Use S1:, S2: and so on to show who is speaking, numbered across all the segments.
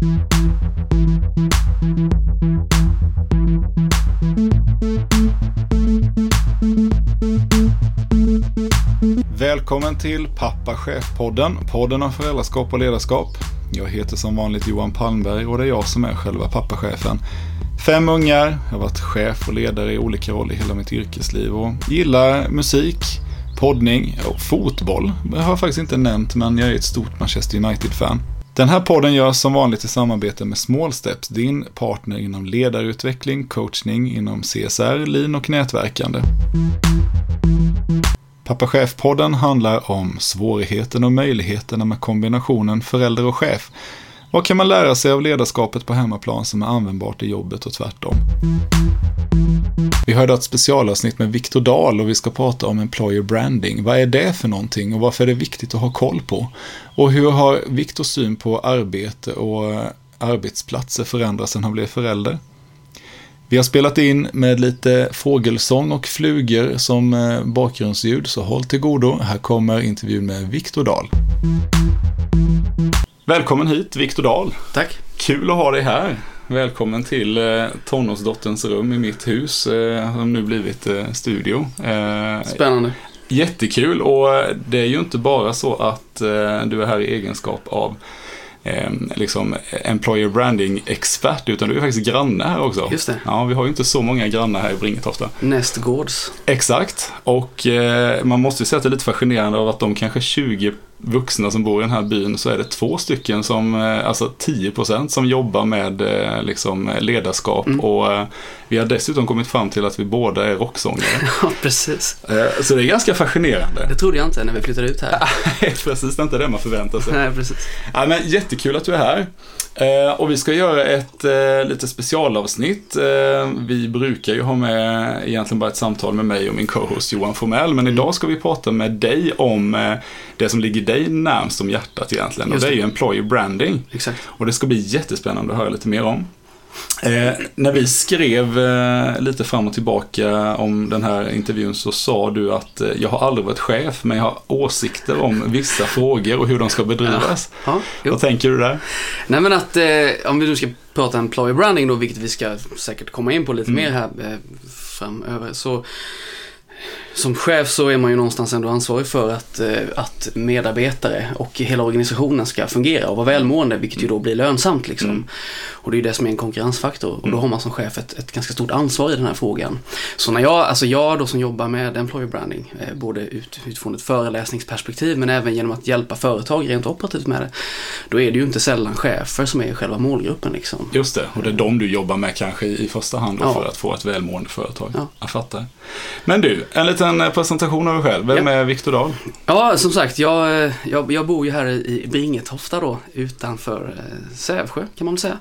S1: Välkommen till Pappa Chef-podden, podden om föräldraskap och ledarskap. Jag heter som vanligt Johan Palmberg och det är jag som är själva pappachefen. Fem ungar, jag har varit chef och ledare i olika roller i hela mitt yrkesliv och gillar musik, poddning och fotboll. Det har jag faktiskt inte nämnt, men jag är ett stort Manchester United-fan. Den här podden görs som vanligt i samarbete med Small Steps, din partner inom ledarutveckling, coachning inom CSR, lean och nätverkande. Pappa Chef-podden handlar om svårigheten och möjligheterna med kombinationen förälder och chef. Vad kan man lära sig av ledarskapet på hemmaplan som är användbart i jobbet och tvärtom? Vi hörde ett specialavsnitt med Viktor Dahl och vi ska prata om employer branding. Vad är det för någonting och varför är det viktigt att ha koll på? Och hur har Viktors syn på arbete och eh, arbetsplatser förändrats sedan han blev förälder? Vi har spelat in med lite fågelsång och flugor som eh, bakgrundsljud, så håll till godo. Här kommer intervjun med Viktor Dahl. Välkommen hit, Viktor Dahl.
S2: Tack.
S1: Kul att ha dig här. Välkommen till eh, tonårsdotterns rum i mitt hus, eh, som nu blivit eh, studio. Eh,
S2: Spännande.
S1: Jättekul och eh, det är ju inte bara så att eh, du är här i egenskap av liksom employer branding-expert, utan du är faktiskt granne här också.
S2: Just det.
S1: Ja, vi har ju inte så många grannar här i Bringetofta.
S2: Nästgårds.
S1: Exakt, och man måste ju säga att det är lite fascinerande av att de kanske 20 vuxna som bor i den här byn så är det två stycken som, eh, alltså 10% som jobbar med eh, liksom ledarskap
S2: Mm.
S1: och eh, vi har dessutom kommit fram till att vi båda är rocksångare.
S2: Ja, precis.
S1: Eh, Så det är ganska fascinerande.
S2: Det trodde jag inte när vi flyttade ut här.
S1: Precis, det är inte det man förväntar sig.
S2: Nej, precis.
S1: Ja, men jättekul att du är här. Eh, och vi ska göra ett eh, lite specialavsnitt. Vi brukar ju ha med egentligen bara ett samtal med mig och min co-host Johan Formell. Men idag ska vi prata med dig om det som ligger dig närmst om hjärtat egentligen. Och det är ju employer branding.
S2: Exakt.
S1: Och det ska bli jättespännande att höra lite mer om. Eh, när vi skrev eh, lite fram och tillbaka om den här intervjun så sa du att eh, jag har aldrig varit chef men jag har åsikter om vissa frågor och hur de ska bedrivas.
S2: Ja, jo.
S1: Vad tänker du där?
S2: Nej, men att eh, om vi nu ska prata employer branding då, vilket vi ska säkert komma in på lite
S1: Mm.
S2: mer här eh, framöver, så som chef så är man ju någonstans ändå ansvarig för att, eh, att medarbetare och hela organisationen ska fungera och vara välmående, vilket ju då blir lönsamt liksom.
S1: Mm.
S2: Och det är ju det som är en konkurrensfaktor och då
S1: Mm.
S2: har man som chef ett, ett ganska stort ansvar i den här frågan. Så när jag, alltså jag då som jobbar med employer branding, eh, både ut, utifrån ett föreläsningsperspektiv men även genom att hjälpa företag rent operativt med det, då är det ju inte sällan chefer som är själva målgruppen liksom.
S1: Just det, och det är de du jobbar med kanske i första hand då
S2: Ja.
S1: för att få ett välmående företag.
S2: Ja.
S1: Jag fattar. Men du, en liten eh, presentation av dig själv. Vem är Viktor Dahl?
S2: Ja, som sagt, jag, eh, jag, jag bor ju här i Bringetofta då, utanför eh, Sävsjö kan man väl säga.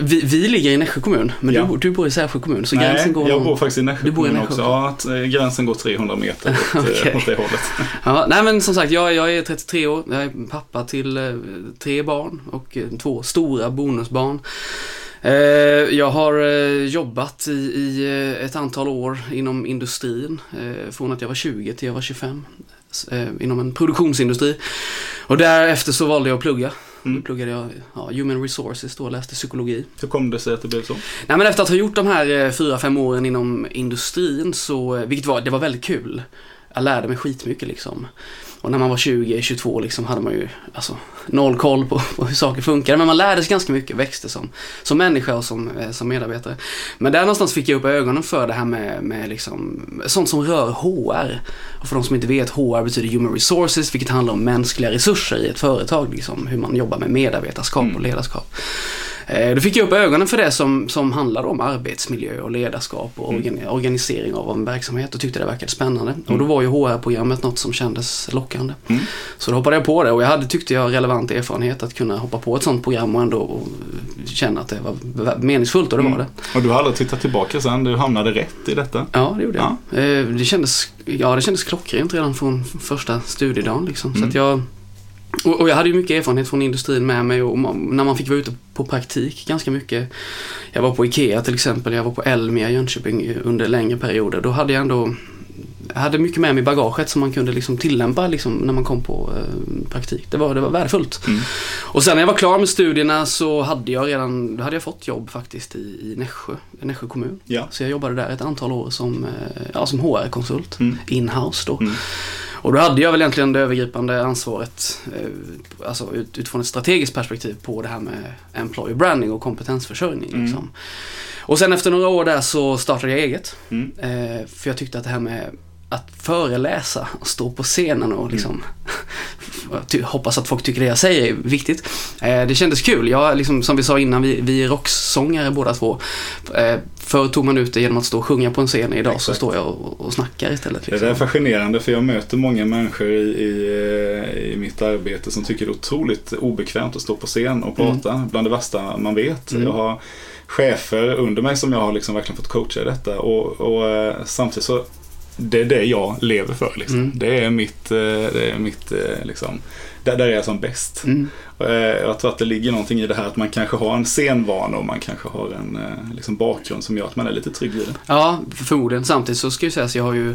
S2: Vi, vi ligger i Nässjö kommun, men
S1: Ja.
S2: du, du bor i Sävsjö kommun, så gränsen går...
S1: jag bor faktiskt i Nässjö
S2: Du bor i
S1: kommun
S2: Nässjö
S1: också. Ja, gränsen går 300 meter åt,
S2: Okej.
S1: åt det hållet.
S2: Ja, nej men som sagt, jag, jag är 33 år, jag är pappa till tre barn och två stora bonusbarn. Eh, jag har eh, jobbat i, i eh, ett antal år inom industrin, från att jag var 20 till jag var 25, s- eh, inom en produktionsindustri. Och därefter så valde jag att plugga.
S1: Mm.
S2: Då pluggade jag ja, Human Resources då, läste psykologi.
S1: Hur kom det sig att det blev så?
S2: Nej men efter att ha gjort de här fyra, fem åren inom industrin så, vilket var, det var väldigt kul. Jag lärde mig skitmycket liksom. Och när man var 20, 22 liksom hade man ju alltså, noll koll på, på hur saker funkar. Men man lärde sig ganska mycket, växte som, som människa och som, eh, som medarbetare. Men där någonstans fick jag upp ögonen för det här med, med liksom, sånt som rör HR. Och för de som inte vet, HR betyder Human Resources, vilket handlar om mänskliga resurser i ett företag. Liksom, hur man jobbar med medarbetarskap
S1: Mm.
S2: och ledarskap. Eh, Då fick jag upp ögonen för det som, som handlar om arbetsmiljö och ledarskap och
S1: Mm.
S2: organ- organisering av en verksamhet och tyckte det verkade spännande. Och då var ju HR-programmet något som kändes lockande.
S1: Mm.
S2: Så då hoppade jag på det och jag hade, tyckte jag, relevant erfarenhet att kunna hoppa på ett sånt program och ändå känna att det var meningsfullt och det var det.
S1: Och du har aldrig tittat tillbaka sen? Du hamnade rätt i detta?
S2: Ja, det gjorde jag. Eh, Det kändes, ja, det kändes klockrent redan från första studiedagen. Liksom. Så
S1: Mm.
S2: att jag, och, jag hade ju mycket erfarenhet från industrin med mig och när man fick vara ute på praktik ganska mycket. Jag var på IKEA till exempel, jag var på Elmia i Jönköping under längre perioder. Då hade jag ändå jag hade mycket med mig i bagaget som man kunde liksom tillämpa liksom när man kom på eh, praktik. Det var, det var värdefullt.
S1: Mm.
S2: Och sen när jag var klar med studierna så hade jag redan hade jag fått jobb faktiskt i, i Nässjö, Nässjö kommun.
S1: Ja.
S2: Så jag jobbade där ett antal år som, eh, ja, som HR-konsult,
S1: Mm.
S2: in-house då.
S1: Mm.
S2: Och då hade jag väl egentligen det övergripande ansvaret, eh, alltså ut, utifrån ett strategiskt perspektiv på det här med employer branding och kompetensförsörjning.
S1: Mm.
S2: Liksom. Och sen efter några år där så startade jag eget.
S1: Mm.
S2: Eh, för jag tyckte att det här med att föreläsa och stå på scenen och liksom ty- hoppas att folk tycker det jag säger är viktigt. Eh, det kändes kul. Jag, liksom, som vi sa innan, vi, vi är rocksångare båda två. Eh, förr tog man ut det genom att stå och sjunga på en scen. Idag så
S1: Exakt.
S2: står jag och, och snackar istället.
S1: Det
S2: Liksom.
S1: där är fascinerande för jag möter många människor i, i, eh, i mitt arbete som tycker det är otroligt obekvämt att stå på scen och prata. Bland det värsta man vet.
S2: Mm.
S1: Jag har chefer under mig som jag har liksom verkligen fått coacha i detta och, och eh, samtidigt så det är det jag lever för. Liksom.
S2: Mm.
S1: Det är mitt, eh, det är mitt eh, liksom, där, där är jag som bäst.
S2: Mm.
S1: Eh, Jag tror att det ligger någonting i det här att man kanske har en scenvana och man kanske har en liksom bakgrund som gör att man är lite trygg i det.
S2: Ja, förmodligen. Samtidigt så ska ju sägas, jag har ju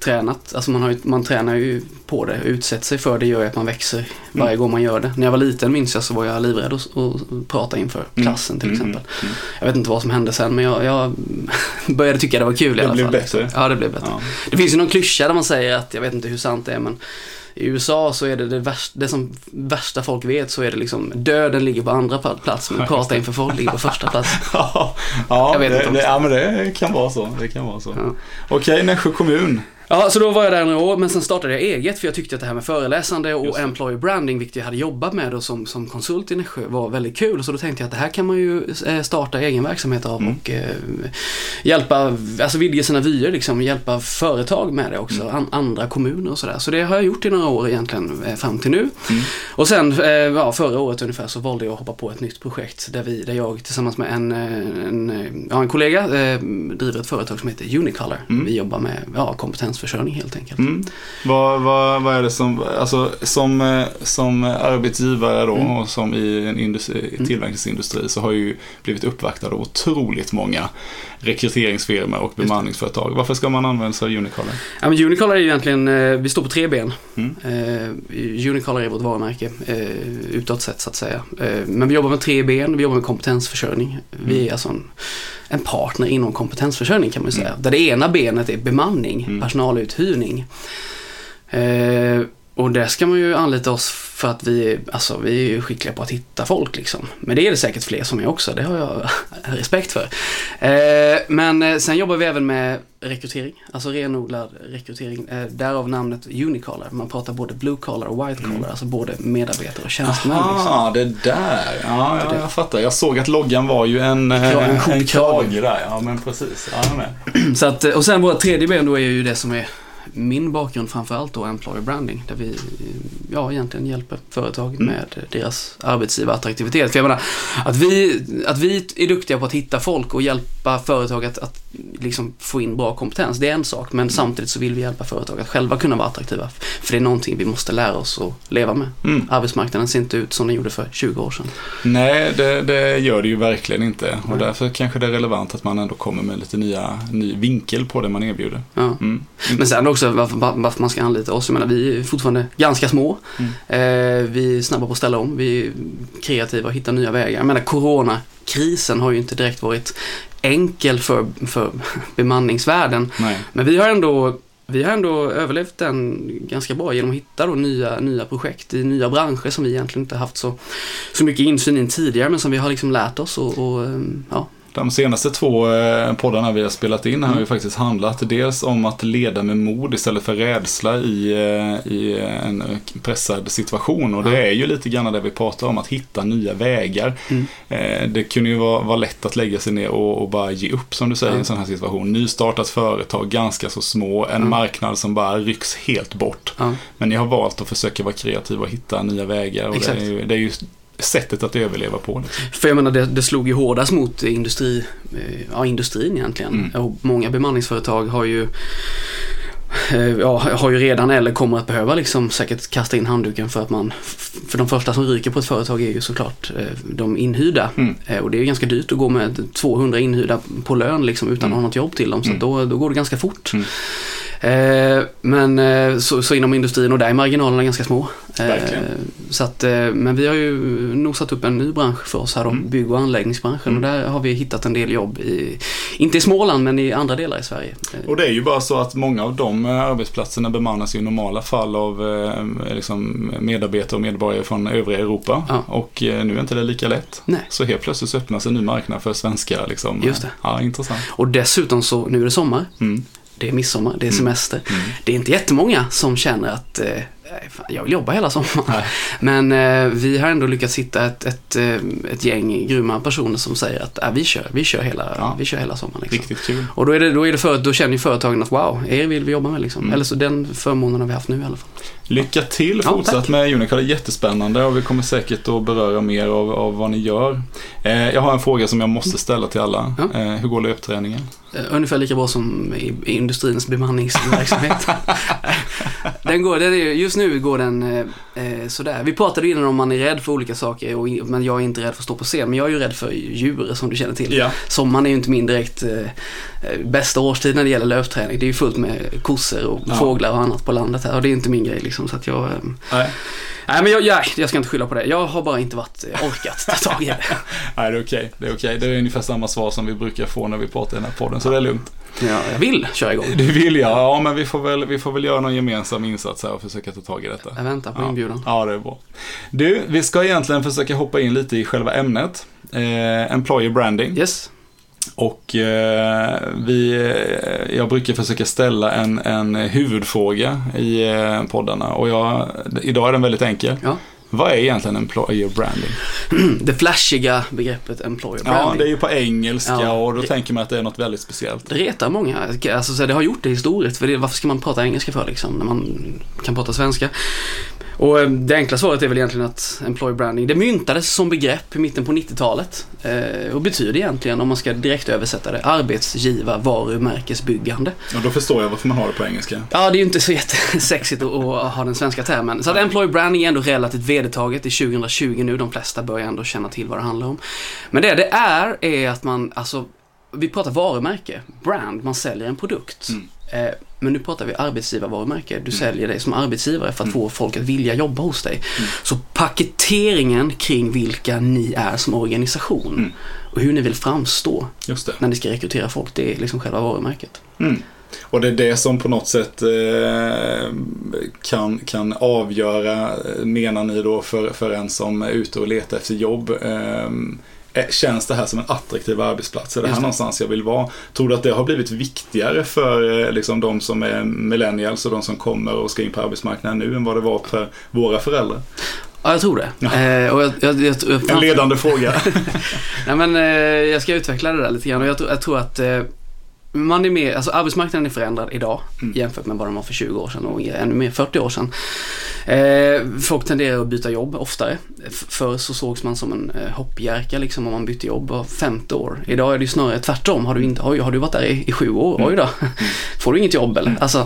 S2: tränat, alltså man, har ju, man tränar ju på det, utsätter sig för det gör ju att man växer varje
S1: Mm.
S2: gång man gör det. När jag var liten minns jag så var jag livrädd att, att prata inför klassen till
S1: Mm,
S2: exempel.
S1: mm, mm.
S2: Jag vet inte vad som hände sen men jag, jag började tycka det var kul i
S1: Det
S2: alla
S1: blev
S2: fall.
S1: bättre.
S2: Ja, det blev bättre.
S1: Ja.
S2: Det finns ju någon klyscha där man säger att, jag vet inte hur sant det är men i USA så är det det, värsta, det som värsta folk vet så är det liksom döden ligger på andra plats men prata inför folk ligger på första plats.
S1: Ja, ja, det, det,
S2: det-
S1: ja men det kan vara så. Det kan vara så.
S2: Ja.
S1: Okej, Nässjö kommun.
S2: Ja, så då var jag där några år, men sen startade jag eget för jag tyckte att det här med föreläsande och employer branding, vilket jag hade jobbat med då som, som konsult i Nässjö, var väldigt kul. Så då tänkte jag att det här kan man ju eh, starta egen verksamhet av
S1: Mm.
S2: och eh, hjälpa, alltså vidga sina vyer liksom, hjälpa företag med det också,
S1: Mm.
S2: an, andra kommuner och sådär. Så det har jag gjort i några år egentligen, eh, fram till nu.
S1: Mm.
S2: Och sen, eh, ja, förra året ungefär så valde jag att hoppa på ett nytt projekt där, vi, där jag tillsammans med en, eh, en, ja, en kollega driver ett företag som heter Unicolor.
S1: Mm.
S2: Vi jobbar med ja, kompetensförsörjning helt enkelt.
S1: Mm. Vad, vad, vad är det som, alltså som, eh, som arbetsgivare då
S2: Mm.
S1: och som i en industri, tillverkningsindustri så har ju blivit uppvaktad av otroligt många rekryteringsfirmor och bemanningsföretag. Varför ska man använda sig av Unicolor?
S2: Ja, men Unicolor är ju egentligen, eh, vi står på tre ben.
S1: Mm.
S2: Unicolor är vårt varumärke utåt sett så att säga. Men vi jobbar med tre ben, vi jobbar med kompetensförsörjning. Vi
S1: Mm.
S2: är alltså en, en partner inom kompetensförsörjning kan man säga. Där det ena benet är bemanning,
S1: Mm.
S2: personaluthyrning. Eh, och där ska man ju anlita oss för att vi, alltså, vi är skickliga på att hitta folk liksom. Men det är det säkert fler som är också, det har jag respekt för. Eh, men eh, sen jobbar vi även med rekrytering, alltså renodlad rekrytering. Eh, därav namnet Unicolor. Man pratar både blue collar och white collar, alltså både medarbetare och tjänstemän. Liksom.
S1: Ah, det där. Ja, ja, jag fattar. Jag såg att loggan var ju en, eh,
S2: Ja, en
S1: en,
S2: skjortkrage.
S1: krage där. Ja, men precis. Ja.
S2: Så att, eh, och sen våra tredje ben då är ju det som är min bakgrund framförallt då, employer branding, där vi ja, egentligen hjälper företag
S1: Mm.
S2: med deras arbetsgivarattraktivitet. För jag menar, att vi, att vi är duktiga på att hitta folk och hjälpa företag att, att liksom få in bra kompetens, det är en sak. Men samtidigt så vill vi hjälpa företag att själva kunna vara attraktiva. För det är någonting vi måste lära oss att leva med.
S1: Mm.
S2: Arbetsmarknaden ser inte ut som den gjorde för 20 år sedan.
S1: Nej, det, det gör det ju verkligen inte. Och därför kanske det är relevant att man ändå kommer med lite nya, ny vinkel på det man erbjuder.
S2: Ja.
S1: Mm.
S2: Men sen också varför, varför man ska anlita oss. Jag menar, vi är fortfarande ganska små.
S1: Mm.
S2: Eh, vi är snabba på att ställa om. Vi är kreativa och hittar nya vägar. Jag menar, coronakrisen har ju inte direkt varit enkel för, för bemanningsvärlden.
S1: Nej.
S2: Men vi har ändå vi har ändå överlevt den ganska bra genom att hitta då nya, nya projekt i nya branscher som vi egentligen inte haft så, så mycket insyn i tidigare men som vi har liksom lärt oss och, och ehm, ja.
S1: De senaste två eh, poddarna vi har spelat in har
S2: Mm.
S1: ju faktiskt handlat dels om att leda med mod istället för rädsla i, eh, i en pressad situation. Och det är ju lite grann det vi pratar om, att hitta nya vägar.
S2: Mm.
S1: Eh, Det kunde ju vara, vara lätt att lägga sig ner och, och bara ge upp som du säger i en sån här situation. Nystartat företag, ganska så små, en
S2: Ja.
S1: marknad som bara rycks helt bort.
S2: ja.
S1: Men ni har valt att försöka vara kreativa och hitta nya vägar. Och det är, ju, det är ju sättet att överleva på. Liksom.
S2: För jag menar, det, det slog ju hårdast mot industri, eh, ja, industrin egentligen.
S1: Mm.
S2: Och många bemanningsföretag har ju eh, Ja, har ju redan eller kommer att behöva liksom säkert kasta in handduken för att man För de första som ryker på ett företag är ju såklart eh, de inhyrda.
S1: Mm.
S2: Och det är ju ganska dyrt att gå med 200 inhyrda på lön liksom utan att
S1: Mm.
S2: ha något jobb till dem. Så
S1: Mm.
S2: att då, då går det ganska fort.
S1: Mm.
S2: Eh, men eh, så, så inom industrin och där är marginalerna ganska små. Eh,
S1: Verkligen.
S2: så att, men vi har ju nosat upp en ny bransch för oss här då,
S1: Mm.
S2: bygg och anläggningsbranschen.
S1: Mm.
S2: Och där har vi hittat en del jobb, i, inte i Småland men i andra delar i Sverige.
S1: Och det är ju bara så att många av de arbetsplatserna bemannas i normala fall av liksom medarbetare och medborgare från övriga Europa.
S2: Ja.
S1: Och nu är inte det lika lätt.
S2: Nej.
S1: Så helt plötsligt så öppnas en ny marknad för svenskar. Liksom.
S2: Just det.
S1: Ja, intressant.
S2: Och dessutom så, nu är det sommar,
S1: Mm.
S2: Det är midsommar, det är
S1: Mm.
S2: semester.
S1: Mm.
S2: Det är inte jättemånga som känner att eh, fan, jag vill jobba hela sommaren.
S1: Nej.
S2: Men eh, vi har ändå lyckats hitta ett, ett, eh, ett gäng grymma personer som säger att äh, vi, kör, vi, kör hela,
S1: Ja.
S2: vi kör hela sommaren. Liksom.
S1: Riktigt kul.
S2: Och då, är det, då, är det för, då känner ju företagen att wow, er vill vi jobba med liksom.
S1: Mm.
S2: Eller så den förmånen har vi haft nu i alla fall.
S1: Lycka till
S2: Ja,
S1: fortsatt
S2: tack.
S1: med Unical. Det är jättespännande och vi kommer säkert att beröra mer av, av vad ni gör. Eh, jag har en fråga som jag måste ställa till alla.
S2: Ja.
S1: Eh, hur går löpträningen?
S2: Eh, Ungefär lika bra som i, industrins bemanningsverksamhet. den går, den är, just nu går den eh, eh, sådär. Vi pratade innan om man är rädd för olika saker, och, men jag är inte rädd för att stå på scen. Men jag är ju rädd för djur som du känner till.
S1: Ja.
S2: Sommaren är ju inte min direkt eh, eh, bästa årstid när det gäller löpträning. Det är ju fullt med kossor och
S1: Ja.
S2: fåglar och annat på landet här och det är inte min grej liksom. Så att jag, eh,
S1: Nej.
S2: men jag, jag, jag ska inte skylla på det. Jag har bara inte varit eh, orkat ta tag i det.
S1: Nej, det är okej. Det är okej. Det är ungefär samma svar som vi brukar få när vi pratar i den här podden, så det är lugnt.
S2: Ja, jag vill köra igång.
S1: Du vill jag. Ja, men vi får väl, vi får väl göra någon gemensam insats här och försöka ta tag i detta.
S2: Jag väntar på
S1: Ja.
S2: inbjudan.
S1: Ja, det är bra. Du, vi ska egentligen försöka hoppa in lite i själva ämnet. Eh, employer branding.
S2: Yes.
S1: Och eh, vi, eh, jag brukar försöka ställa en, en huvudfråga i eh, poddarna. Och jag, idag är den väldigt enkel.
S2: Ja.
S1: Vad är egentligen employer branding?
S2: Det flashiga begreppet employer
S1: Ja,
S2: branding.
S1: det är ju på engelska
S2: Ja.
S1: och då tänker man att det är något väldigt speciellt.
S2: Det retar många. Alltså, så det har gjort det historiskt. För det, varför ska man prata engelska för liksom, när man kan prata svenska? Och eh, det enkla svaret är väl egentligen att employer branding, det myntades som begrepp i mitten på 90-talet. Eh, och betyder egentligen, om man ska direkt översätta det, arbetsgivar varumärkesbyggande.
S1: Och då förstår jag varför man har det på engelska.
S2: Ja, det är ju inte så jättesexigt att, att ha den svenska termen. Så att employer branding är ändå relativt vedertaget. Är 2020 nu, de flesta börjar ändå känna till vad det handlar om. Men det det är, är att man, alltså, vi pratar varumärke, brand, man säljer en produkt.
S1: Mm.
S2: Men nu pratar vi arbetsgivarvarumärke. Du
S1: Mm.
S2: säljer dig som arbetsgivare för att
S1: Mm.
S2: få folk att vilja jobba hos dig.
S1: Mm.
S2: Så paketeringen kring vilka ni är som organisation
S1: Mm.
S2: och hur ni vill framstå när ni ska rekrytera folk, det är liksom själva varumärket.
S1: Och det är det som på något sätt eh, kan, kan avgöra, eh, menar ni då, för, för en som är ute och letar efter jobb. Eh, Känns det här som en attraktiv arbetsplats? Är det här
S2: Just
S1: någonstans jag vill vara? Tror du att det har blivit viktigare för eh, liksom, de som är millennials och de som kommer och ska in på arbetsmarknaden nu än vad det var för våra föräldrar?
S2: Ja, jag tror det.
S1: Ja.
S2: Eh, och jag, jag, jag, jag,
S1: En ledande fråga.
S2: Nej men eh, jag ska utveckla det där lite grann och jag, tror- jag tror att eh, man är mer, alltså arbetsmarknaden är förändrad idag
S1: Mm.
S2: jämfört med vad den var för 20 år sedan och ännu mer 40 år sedan. Eh, folk tenderar att byta jobb oftare. Förr så sågs man som en eh, hoppjerka liksom om man bytte jobb var femte år. Idag är det ju snarare tvärtom. Har du, inte, oj, har du varit där i, i sju år? Oj då. Får du inget jobb eller? Alltså,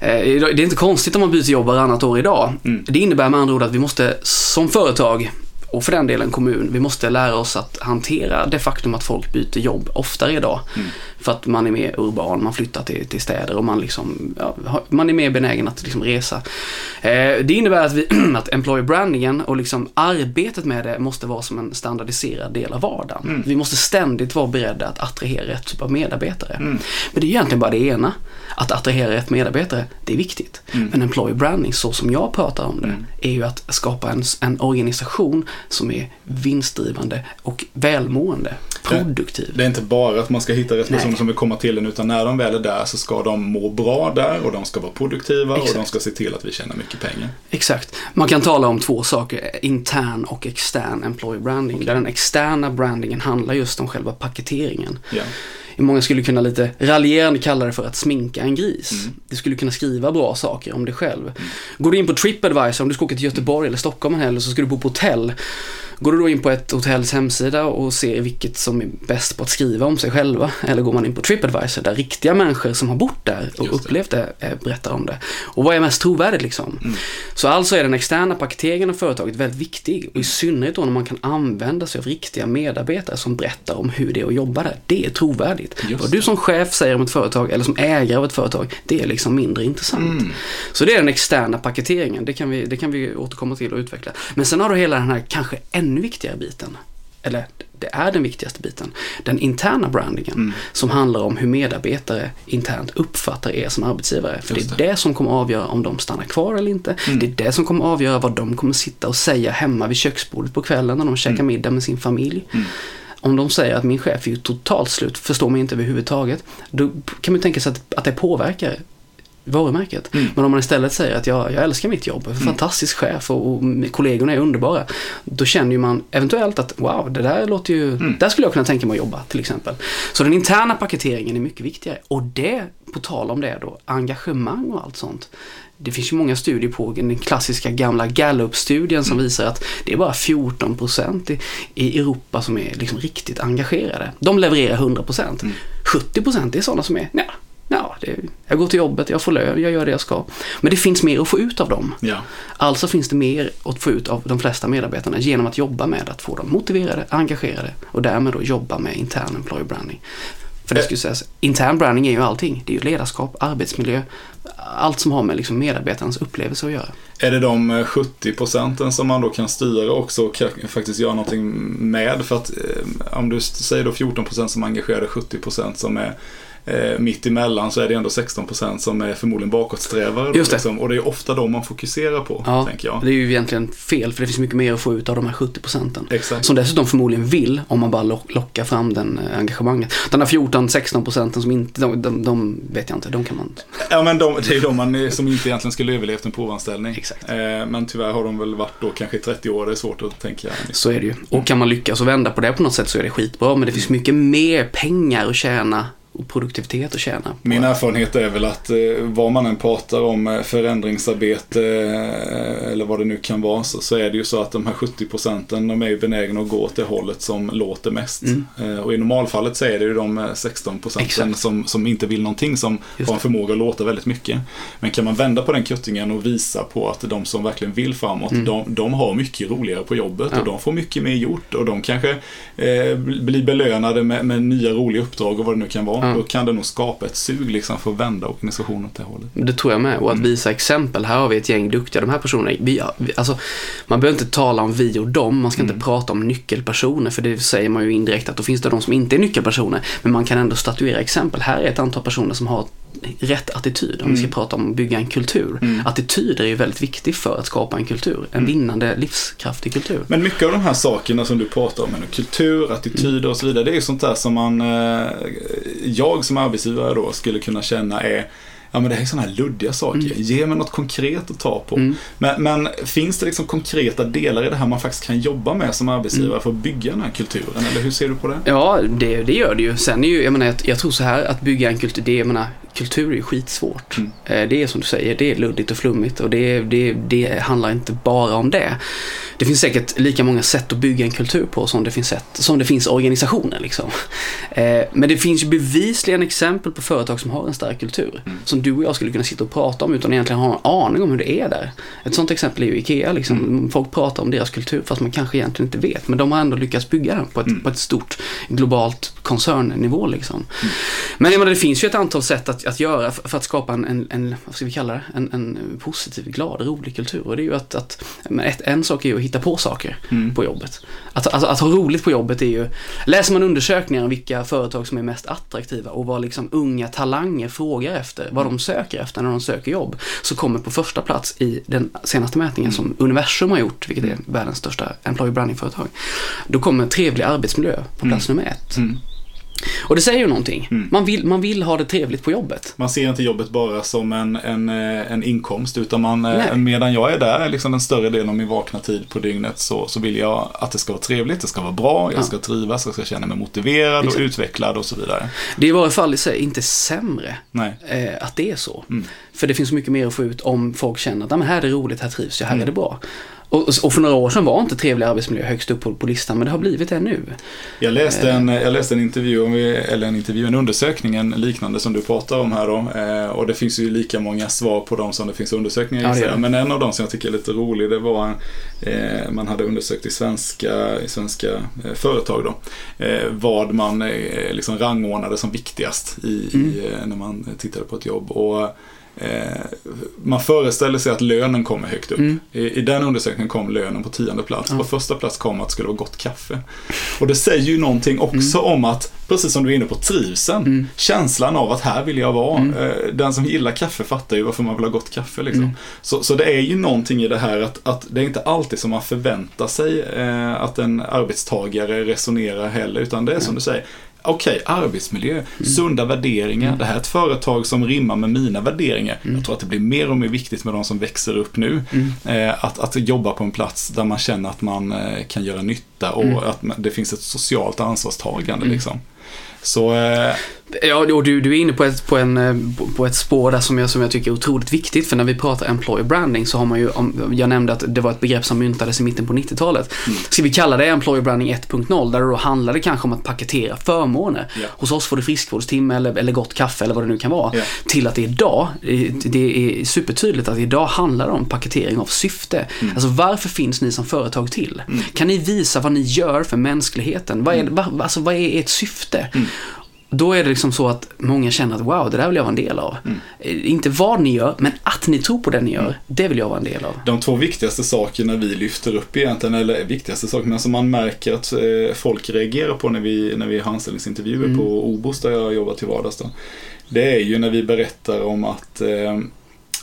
S2: eh, det är inte konstigt om man byter jobb varannat år idag.
S1: Mm.
S2: Det innebär med andra ord att vi måste som företag och för den delen kommun, vi måste lära oss att hantera det faktum att folk byter jobb oftare idag.
S1: Mm.
S2: För att man är mer urban, man flyttar till, till städer och man, liksom, ja, man är mer benägen att liksom resa. Eh, det innebär att, vi, att employer brandingen och liksom arbetet med det måste vara som en standardiserad del av vardagen.
S1: Mm.
S2: Vi måste ständigt vara beredda att attrahera rätt typ av medarbetare.
S1: Mm.
S2: Men det är egentligen bara det ena. Att attrahera rätt medarbetare, det är viktigt.
S1: Mm.
S2: Men employer branding, så som jag pratar om det,
S1: Mm.
S2: är ju att skapa en, en organisation som är vinstdrivande och välmående, produktiv.
S1: Det är inte bara att man ska hitta rätt personer
S2: Nej.
S1: som vill komma till en utan när de väl är där så ska de må bra där och de ska vara produktiva och
S2: Exakt.
S1: de ska se till att vi tjänar mycket pengar.
S2: Exakt. Man kan tala om två saker, intern och extern employer branding. Där den externa brandingen handlar just om själva paketeringen.
S1: Ja.
S2: Många skulle kunna lite raljerande kalla det för att sminka en gris.
S1: Mm.
S2: Du skulle kunna skriva bra saker om dig själv. Går du in på Tripadvisor, om du ska åka till Göteborg eller Stockholm helg så ska du bo på hotell. Går du då in på ett hotells hemsida och ser vilket som är bäst på att skriva om sig själva, eller går man in på Tripadvisor där riktiga människor som har bott där och
S1: det.
S2: upplevt det eh, berättar om det. Och vad är mest trovärdigt liksom? Så alltså är den externa paketeringen av företaget väldigt viktig och i synnerhet då när man kan använda sig av riktiga medarbetare som berättar om hur det är att jobba där. Det är trovärdigt.
S1: Just
S2: Vad du som chef säger om ett företag eller som ägare av ett företag, det är liksom mindre intressant.
S1: Mm.
S2: Så det är den externa paketeringen, det kan, vi, det kan vi återkomma till och utveckla. Men sen har du hela den här kanske ännu viktigare biten, eller det är den viktigaste biten, den interna brandingen
S1: Mm.
S2: som handlar om hur medarbetare internt uppfattar er som arbetsgivare. För
S1: Just
S2: det är det som kommer avgöra om de stannar kvar eller inte.
S1: Mm.
S2: Det är det som kommer avgöra vad de kommer sitta och säga hemma vid köksbordet på kvällen när de käkar middag med sin familj.
S1: Mm.
S2: Om de säger att min chef är ju totalt slut, förstår mig inte överhuvudtaget, då kan man tänka sig att, att det påverkar varumärket.
S1: Mm.
S2: Men om man istället säger att jag, jag älskar mitt jobb, jag är en fantastisk chef och, och kollegorna är underbara. Då känner ju man eventuellt att wow, det där låter ju,
S1: Mm.
S2: där skulle jag kunna tänka mig att jobba till exempel. Så den interna paketeringen är mycket viktigare. Och det, på tal om det då, engagemang och allt sånt. Det finns ju många studier på den klassiska gamla Gallup-studien som visar att det är bara 14% i, i Europa som är liksom riktigt engagerade. De levererar 100%.
S1: Mm.
S2: 70% är sådana som är, ja, ja det, jag går till jobbet, jag får lön, jag gör det jag ska. Men det finns mer att få ut av dem.
S1: Ja.
S2: Alltså finns det mer att få ut av de flesta medarbetarna genom att jobba med att få dem motiverade, engagerade och därmed då jobba med intern employer branding. För det
S1: Eh.
S2: skulle sägas, intern branding är ju allting. Det är ju ledarskap, arbetsmiljö, allt som har med liksom medarbetarens upplevelse att göra.
S1: Är det de eh, 70 procenten som man då kan styra också och faktiskt göra någonting med? För att eh, om du säger då 14 procent som är engagerade, 70 procent som är eh, mitt emellan så är det ändå 16 procent som är förmodligen bakåtsträvare.
S2: Just det.
S1: Liksom. Och det är ofta de man fokuserar på,
S2: Ja,
S1: tänker jag.
S2: det är ju egentligen fel för det finns mycket mer att få ut av de här 70 procenten.
S1: Exakt.
S2: Som dessutom förmodligen vill om man bara lock- lockar fram den eh, engagemanget. Den här 14-16 procenten som inte, de, de, de vet jag inte, de kan man
S1: Ja men de, det är de man, eh, som inte egentligen skulle överlevt en provanställning.
S2: Exakt.
S1: Eh, men tyvärr har de väl varit då kanske i 30 år, det är svårt att tänka.
S2: Så är det ju. Och kan man lyckas och vända på det på något sätt så är det skitbra. Men det finns mycket mer pengar att tjäna och produktivitet att tjäna.
S1: Min erfarenhet är väl att eh, vad man än pratar om eh, förändringsarbete eh, eller vad det nu kan vara så, så är det ju så att de här 70 procenten de är ju benägna att gå åt det hållet som låter mest.
S2: Mm.
S1: Eh, och i normalfallet så är det ju de eh, 16 procenten som, som inte vill någonting som har en förmåga att låta väldigt mycket. Men kan man vända på den kuttingen och visa på att de som verkligen vill framåt,
S2: Mm.
S1: de, de har mycket roligare på jobbet
S2: Ja.
S1: och de får mycket mer gjort och de kanske blir belönade med, med nya roliga uppdrag och vad det nu kan vara.
S2: Ja.
S1: Då kan det nog skapa ett sug liksom för att vända organisationen åt det hållet.
S2: Det tror jag med. Och att
S1: Mm.
S2: visa exempel. Här har vi ett gäng duktiga. De här personerna, vi, alltså, man behöver inte tala om vi och dem. Man ska
S1: Mm.
S2: inte prata om nyckelpersoner. För det säger man ju indirekt att då finns det de som inte är nyckelpersoner. Men man kan ändå statuera exempel. Här är ett antal personer som har rätt attityd. Om vi ska
S1: Mm.
S2: prata om att bygga en kultur.
S1: Mm.
S2: Attityder är ju väldigt viktigt för att skapa en kultur. En vinnande, livskraftig kultur.
S1: Men mycket av de här sakerna som du pratar om, kultur, attityder och så vidare, det är ju sånt där som man, eh, jag som arbetsgivare då skulle kunna känna är Ja men det här är sådana här luddiga saker.
S2: Mm.
S1: Ge mig något konkret att ta på.
S2: Mm.
S1: Men, men finns det liksom konkreta delar i det här man faktiskt kan jobba med som arbetsgivare
S2: Mm.
S1: för att bygga den här kulturen? Eller hur ser du på det?
S2: Ja, det, det gör det ju. Sen är ju, jag menar, jag, jag tror så här att bygga en kultur, det, jag menar, kultur är ju skitsvårt.
S1: Mm.
S2: Eh, Det är som du säger, det är luddigt och flummigt och det, det, det handlar inte bara om det. Det finns säkert lika många sätt att bygga en kultur på som det finns, sätt, som det finns organisationer. Liksom. Eh, Men det finns ju bevisligen exempel på företag som har en stark kultur.
S1: Mm.
S2: Som du och jag skulle kunna sitta och prata om utan egentligen ha en aning om hur det är där. Ett sånt exempel är ju IKEA. Liksom.
S1: Mm.
S2: Folk pratar om deras kultur fast man kanske egentligen inte vet. Men de har ändå lyckats bygga den på ett,
S1: Mm.
S2: på ett stort globalt koncernnivå. Liksom.
S1: Mm.
S2: Men jag menar, det finns ju ett antal sätt att, att göra för, att skapa en, en, en, vad ska vi kalla det, en, en positiv, glad, rolig kultur. Och det är ju att, att ett, en sak är ju att hitta på saker
S1: Mm.
S2: på jobbet. Att, alltså, att ha roligt på jobbet är ju, läser man undersökningar om vilka företag som är mest attraktiva och vad liksom unga talanger frågar efter, vad de söker efter när de söker jobb, så kommer på första plats i den senaste mätningen som Universum har gjort, vilket är världens största employer branding-företag. Då kommer trevlig arbetsmiljö på plats nummer ett.
S1: Mm.
S2: Och det säger ju någonting.
S1: Mm.
S2: Man, vill, man vill ha det trevligt på jobbet.
S1: Man ser inte jobbet bara som en, en, eh, en inkomst utan man, eh,
S2: Nej.
S1: medan jag är där liksom den större delen av min vakna tid på dygnet så, så vill jag att det ska vara trevligt, det ska vara bra, jag
S2: Ja.
S1: ska trivas, jag ska känna mig motiverad
S2: Exakt.
S1: och utvecklad och så vidare.
S2: Det är i varje fall i sig inte sämre
S1: Nej.
S2: eh, att det är så.
S1: Mm.
S2: För det finns mycket mer att få ut om folk känner att "Ah, men här är det roligt, här trivs jag, här
S1: Mm.
S2: är det bra. Och, och för några år sedan var inte trevlig arbetsmiljö högst upp på, på listan, men det har blivit det nu.
S1: Jag läste en, jag läste en intervju, eller en intervju, en undersökning, en liknande som du pratar om här då. Eh, och det finns ju lika många svar på dem som det finns undersökningar
S2: Ja, det det.
S1: Men en av dem som jag tycker är lite rolig, det var en, eh, man hade undersökt i svenska, i svenska eh, företag då. Eh, vad man eh, liksom rangordnade som viktigast i,
S2: Mm.
S1: eh, när man tittade på ett jobb. Och eh, man föreställer sig att lönen kommer högt upp.
S2: Mm.
S1: I, I den undersökningen kom lönen på tionde plats.
S2: Ja.
S1: På första plats kom att det skulle vara gott kaffe. Och det säger ju någonting också om att, precis som du är inne på, trivseln.
S2: Mm.
S1: Känslan av att här vill jag vara.
S2: Mm.
S1: Eh, Den som gillar kaffe fattar ju varför man vill ha gott kaffe. Liksom.
S2: Mm.
S1: Så, så det är ju någonting i det här att, att det är inte alltid som man förväntar sig eh, att en arbetstagare resonerar heller. Utan det är som du säger, Okej, arbetsmiljö,
S2: Mm.
S1: sunda värderingar. Det här är ett företag som rimmar med mina värderingar. Jag tror att det blir mer och mer viktigt med de som växer upp nu.
S2: Mm.
S1: Eh, att, att jobba på en plats där man känner att man eh, kan göra nytta och
S2: Mm.
S1: att det finns ett socialt ansvarstagande. Liksom. Så eh,
S2: Ja, och du, du är inne på ett, på, en, eh, på ett spår där som jag, som jag tycker är otroligt viktigt. För när vi pratar employer branding så har man ju, jag nämnde att det var ett begrepp som myntades i mitten på 90-talet. Ska vi kalla det employer branding 1.0 där det då handlade kanske om att paketera förmåner.
S1: Ja.
S2: Hos oss får du friskvårdstimme eller, eller gott kaffe eller vad det nu kan vara.
S1: Ja.
S2: Till att det idag, det är supertydligt att idag handlar det om paketering av syfte. Alltså varför finns ni som företag till? Kan ni visa vad ni gör för mänskligheten? Vad är, va, alltså, vad är ert syfte? Då är det liksom så att många känner att wow, det där vill jag vara en del av. Eh, Inte vad ni gör, men att ni tror på det ni gör, det vill jag vara en del av.
S1: de två viktigaste sakerna vi lyfter upp egentligen, eller viktigaste sakerna som man märker att eh, folk reagerar på när vi, när vi har anställningsintervjuer
S2: Mm.
S1: på Obos där jag jobbar till vardags. Då. Det är ju när vi berättar om att eh,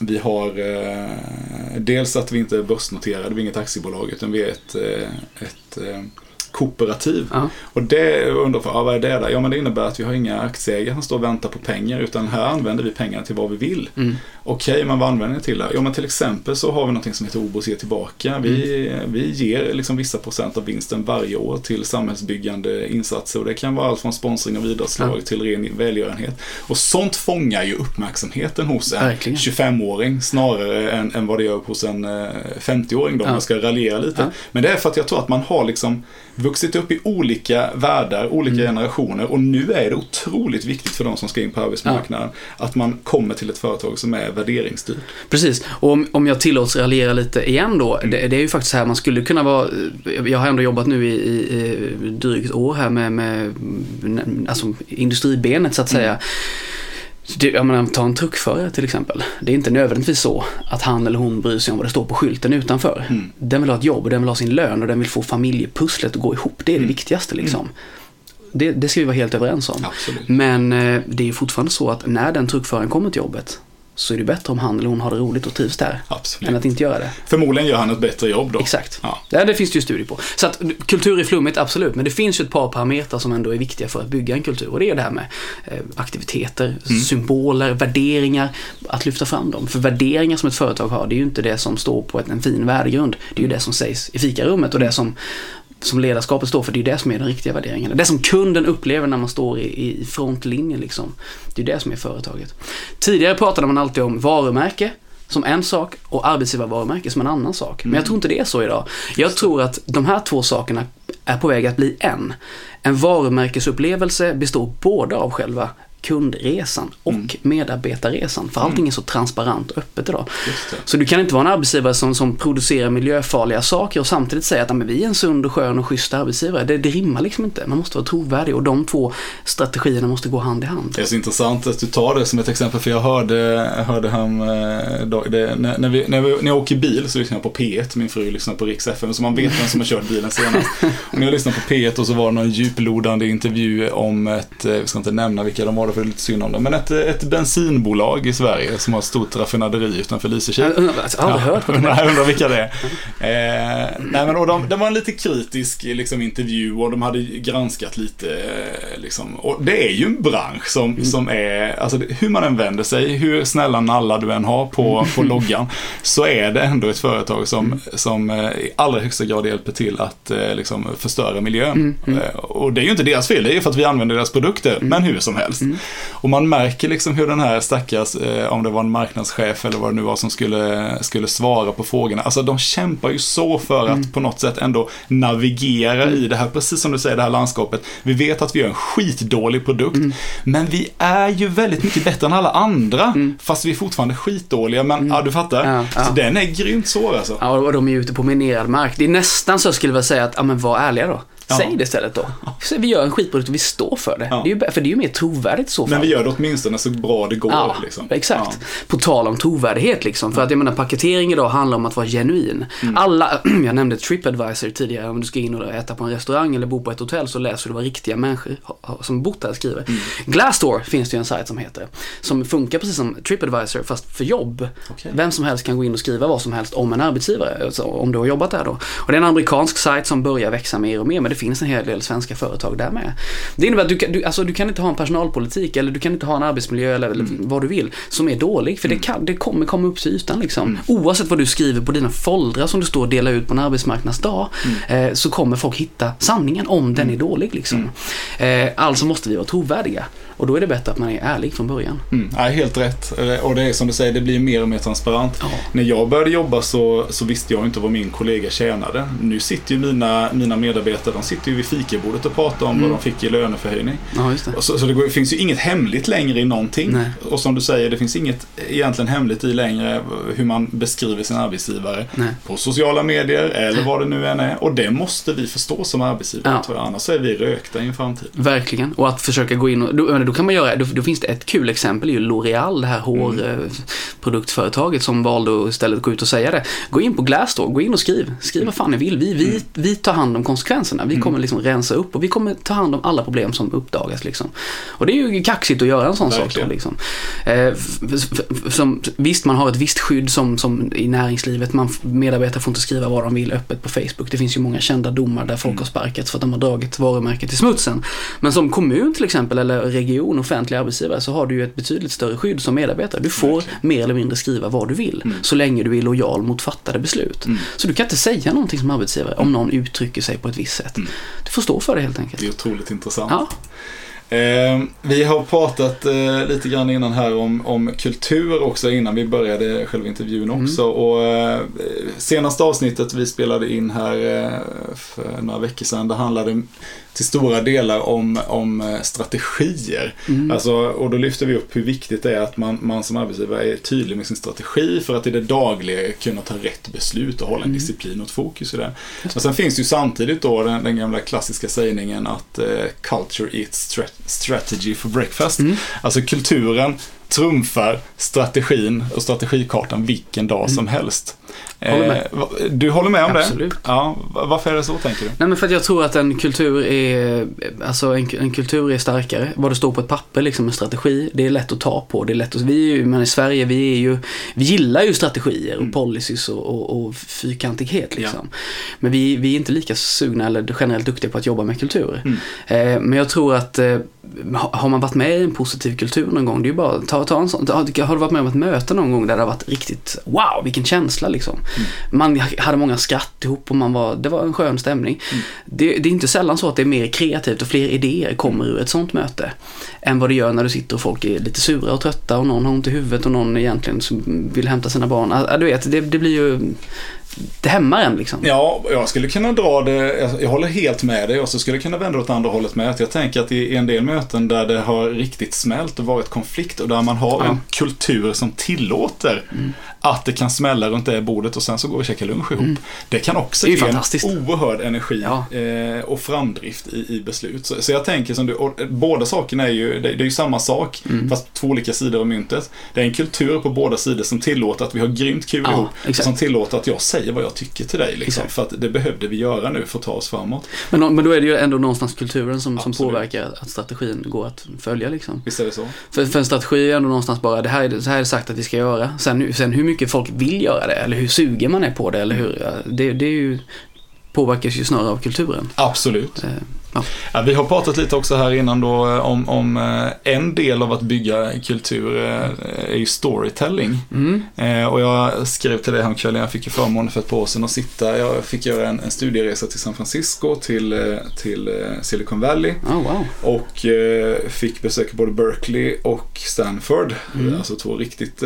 S1: vi har eh, dels att vi inte är börsnoterade, vi är inget aktiebolag utan vi är ett, eh, ett eh, kooperativ.
S2: Ja.
S1: Och det undrar för, ja, vad är det där? Ja men det innebär att vi har inga aktieägare som står och väntar på pengar utan här använder vi pengarna till vad vi vill.
S2: Mm.
S1: Okej, men vad använder ni till det? Ja, men till exempel så har vi något som heter Obos ger tillbaka. Vi,
S2: Mm.
S1: vi ger liksom vissa procent av vinsten varje år till samhällsbyggande insatser och det kan vara allt från sponsring av idrottslag
S2: Ja.
S1: till ren välgörenhet. Och sånt fångar ju uppmärksamheten hos en
S2: Verkligen.
S1: 25-åring snarare än, än vad det gör hos en eh, 50-åring då, om
S2: Ja.
S1: jag ska raljera lite.
S2: Ja.
S1: Men det är för att jag tror att man har liksom vuxit upp i olika världar, olika
S2: Mm.
S1: generationer och nu är det otroligt viktigt för de som ska in på arbetsmarknaden att man kommer till ett företag som är värderingsstyrt.
S2: Precis, och om, om jag tillåts raljera lite igen då. Det, det är ju faktiskt så här, man skulle kunna vara, jag har ändå jobbat nu i, i, i drygt år här med, med alltså, industribenet så att säga. Det, jag menar, ta en truckförare till exempel. Det är inte nödvändigtvis så att han eller hon bryr sig om vad det står på skylten utanför.
S1: Mm.
S2: Den vill ha ett jobb och den vill ha sin lön och den vill få familjepusslet att gå ihop. Det är det
S1: Mm.
S2: viktigaste liksom. Det, det ska vi vara helt överens om.
S1: Absolut.
S2: Men eh, det är fortfarande så att när den truckföraren kommer till jobbet så är det bättre om han eller hon har det roligt och trivs där.
S1: Absolut.
S2: Än att inte göra det.
S1: Förmodligen gör han ett bättre jobb då.
S2: Exakt.
S1: Ja.
S2: Ja, det finns det ju studier på. Så att kultur är flummigt, absolut. Men det finns ju ett par parametrar som ändå är viktiga för att bygga en kultur. Och det är det här med eh, aktiviteter,
S1: Mm.
S2: symboler, värderingar. Att lyfta fram dem. För värderingar som ett företag har, det är ju inte det som står på en fin värdegrund. Det är ju det som sägs i fikarummet och det som som ledarskapet står för, det är det som är den riktiga värderingen. Det som kunden upplever när man står i, i frontlinjen liksom. Det är det som är företaget. Tidigare pratade man alltid om varumärke som en sak och arbetsgivarvarumärke som en annan sak. Men jag tror inte det är så idag. Jag tror att de här två sakerna är på väg att bli en. En varumärkesupplevelse består både av själva kundresan och medarbetarresan. För allting är så transparent och öppet idag. Så du kan inte vara en arbetsgivare som, som producerar miljöfarliga saker och samtidigt säga att "Ja, men vi är en sund och skön och schysst arbetsgivare. Det, det rimmar liksom inte. Man måste vara trovärdig och de två strategierna måste gå hand i hand.
S1: Det är så intressant att du tar det som ett exempel för jag hörde, jag hörde han, eh, det, när, när, vi, när, vi, när jag åker bil så lyssnar jag på P1, min fru lyssnar på Rix FM så man vet vem som har kört bilen senast. Och när jag lyssnade på P1 och så var det någon djuplodande intervju om ett, eh, vi ska inte nämna vilka de var, det för det är lite synd om dem, men ett, ett bensinbolag i Sverige som har ett stort raffinaderi utanför Lysekil.
S2: Jag undrar- alltså, har aldrig hört vad det
S1: Nej, jag undrar vilka det är. Eh, nej, men och de, det var en lite kritisk liksom, intervju och de hade granskat lite. Eh, liksom, och det är ju en bransch som, som är, alltså hur man än vänder sig, hur snälla nallar du än har på, på loggan, så är det ändå ett företag som, som eh, i allra högsta grad hjälper till att eh, liksom, förstöra miljön. Eh, och det är ju inte deras fel, det är ju för att vi använder deras produkter, men hur som helst. Och man märker liksom hur den här stackars, eh, om det var en marknadschef eller vad det nu var som skulle, skulle svara på frågorna. Alltså de kämpar ju så för att på något sätt ändå navigera i det här, precis som du säger, det här landskapet. Vi vet att vi gör en skitdålig produkt, men vi är ju väldigt mycket bättre än alla andra. Fast vi är fortfarande skitdåliga, men ja, du fattar.
S2: Ja, ja.
S1: Så den är grymt svår alltså.
S2: Ja, och de är ute på minerad mark. Det är nästan så jag skulle vilja säga att, ja men var ärliga då.
S1: Ja.
S2: Säg det istället då. Så vi gör en skitprodukt och vi står för det.
S1: Ja.
S2: det är ju, för det är ju mer trovärdigt så fall.
S1: Men vi gör det åtminstone så bra det går.
S2: Ja,
S1: liksom.
S2: exakt. På tal om trovärdighet liksom. För att jag menar paketering idag handlar om att vara genuin.
S1: Mm.
S2: Alla, jag nämnde Tripadvisor tidigare, om du ska in och äta på en restaurang eller bo på ett hotell så läser du vad riktiga människor som bott där skriver.
S1: Mm.
S2: Glassdoor finns det ju en sajt som heter. Som funkar precis som Tripadvisor fast för jobb.
S1: Okej.
S2: Vem som helst kan gå in och skriva vad som helst om en arbetsgivare, alltså om du har jobbat där då. Och det är en amerikansk sajt som börjar växa mer och mer, men finns en hel del svenska företag där med. Det innebär att du kan, du, alltså, du kan inte ha en personalpolitik eller du kan inte ha en arbetsmiljö eller, eller vad du vill som är dålig, för det, kan, det kommer komma upp till ytan liksom. Oavsett vad du skriver på dina foldrar som du står och delar ut på en arbetsmarknadsdag, eh, så kommer folk hitta sanningen om den är dålig liksom. Eh, alltså måste vi vara trovärdiga. Och då är det bättre att man är ärlig från början.
S1: Mm, nej, helt rätt. Eh, Och det är som du säger, det blir mer och mer transparent.
S2: Ja.
S1: När jag började jobba så, så visste jag inte vad min kollega tjänade. Nu sitter ju mina, mina medarbetare, de sitter ju vid fikabordet och pratar om
S2: Mm.
S1: vad de fick i löneförhöjning.
S2: Ja, det.
S1: Så, så det går, finns ju inget hemligt längre i någonting.
S2: Nej.
S1: Och som du säger, det finns inget egentligen hemligt i längre hur man beskriver sin arbetsgivare.
S2: Nej.
S1: På sociala medier eller vad det nu än är. Och det måste vi förstå som arbetsgivare
S2: Ja.
S1: tror jag. Annars är vi rökta i en framtid.
S2: Verkligen. Och att försöka gå in och, då, kan man göra, då, då finns det ett kul exempel, ju L'Oreal, det här hårproduktföretaget som valde att istället gå ut och säga det. Gå in på Glassdoor, gå in och skriv. Skriv vad fan ni vill. Vi, vi, vi tar hand om konsekvenserna. Vi kommer liksom rensa upp och vi kommer ta hand om alla problem som uppdagas liksom. Och det är ju kaxigt att göra en sån sak
S1: Verkligen.
S2: då liksom. Eh, som, visst, man har ett visst skydd som, som i näringslivet. Man, medarbetare får inte skriva vad de vill öppet på Facebook. Det finns ju många kända domar där folk har sparkats för att de har dragit varumärket i smutsen. Men som kommun till exempel, eller region, offentlig arbetsgivare, så har du ju ett betydligt större skydd som medarbetare. Du får
S1: Verkligen.
S2: mer eller mindre skriva vad du vill, så länge du är lojal mot fattade beslut.
S1: Mm.
S2: Så du kan inte säga någonting som arbetsgivare om någon uttrycker sig på ett visst sätt. Du får stå för det helt enkelt.
S1: Det är otroligt intressant.
S2: Ja,
S1: Eh, vi har pratat eh, lite grann innan här om, om kultur också innan vi började själva intervjun också. Och, eh, senaste avsnittet vi spelade in här eh, för några veckor sedan, det handlade till stora delar om, om eh, strategier. Alltså, och då lyfter vi upp hur viktigt det är att man, man som arbetsgivare är tydlig med sin strategi för att i det dagliga kunna ta rätt beslut och hålla en disciplin och ett fokus i det. Och sen finns det ju samtidigt då den, den gamla klassiska sägningen att eh, culture eats stra- strategy for breakfast. Alltså kulturen trumfar strategin och strategikartan vilken dag som helst.
S2: Håller.
S1: Eh, du håller med om
S2: Absolut.
S1: det? Ja, va- varför är det så tänker du?
S2: Nej men för att jag tror att en kultur är, alltså en, en kultur är starkare. Vad det står på ett papper liksom, en strategi, det är lätt att ta på. Det är lätt att, vi är ju, men i Sverige, vi är ju, vi gillar ju strategier och policies och, och, och fyrkantighet liksom. Men vi, vi är inte lika sugna eller generellt duktiga på att jobba med kultur. Eh, men jag tror att eh, ha- har man varit med i en positiv kultur någon gång, det är ju bara ta, ta en sån, har du varit med om ett möte någon gång där det har varit riktigt, wow, vilken känsla liksom. Man hade många skratt ihop och man var, det var en skön stämning. Det, det är inte sällan så att det är mer kreativt och fler idéer kommer ur ett sånt möte. Än vad det gör när du sitter och folk är lite sura och trötta och någon har ont i huvudet och någon egentligen vill hämta sina barn. Ja, du vet, det, det blir ju, det hämmar en liksom.
S1: Ja, jag skulle kunna dra det, jag, jag håller helt med dig och så skulle jag kunna vända åt andra hållet med. Att jag tänker att i en del möten där det har riktigt smält och varit konflikt och där man har
S2: Ja. Mm.
S1: en kultur som tillåter att det kan smälla runt det bordet och sen så går vi och käkar lunch ihop. Det kan också
S2: Det
S1: ge en oerhörd energi
S2: Ja.
S1: eh, och framdrift i, i beslut. Så, så jag tänker som du, och eh, båda sakerna är ju, det, det är ju samma sak
S2: Mm.
S1: fast två olika sidor av myntet. Det är en kultur på båda sidor som tillåter att vi har grymt kul
S2: Ja,
S1: ihop. Och
S2: exakt.
S1: som tillåter att jag säger vad jag tycker till dig. Liksom,
S2: Exakt.
S1: för att det behövde vi göra nu för att ta oss framåt.
S2: Men, men då är det ju ändå någonstans kulturen som, som påverkar att strategin går att följa liksom.
S1: Visst är det så?
S2: För, för en strategi är ändå någonstans bara, det här är, så här är det sagt att vi ska göra. Sen, sen hur mycket folk vill göra det, eller hur sugen man är på det, eller hur, det, det är ju, påverkas ju snarare av kulturen.
S1: Absolut.
S2: Eh, Ja.
S1: Ja, vi har pratat lite också här innan då eh, om, om eh, en del av att bygga kultur eh, är ju storytelling.
S2: Mm.
S1: Och jag skrev till dig häromkvällen, jag fick ju förmånen för ett par år sedan att sitta, jag fick göra en, en studieresa till San Francisco, till, till Silicon Valley
S2: Oh, wow.
S1: och fick besöka både Berkeley och Stanford.
S2: Mm.
S1: Alltså två riktigt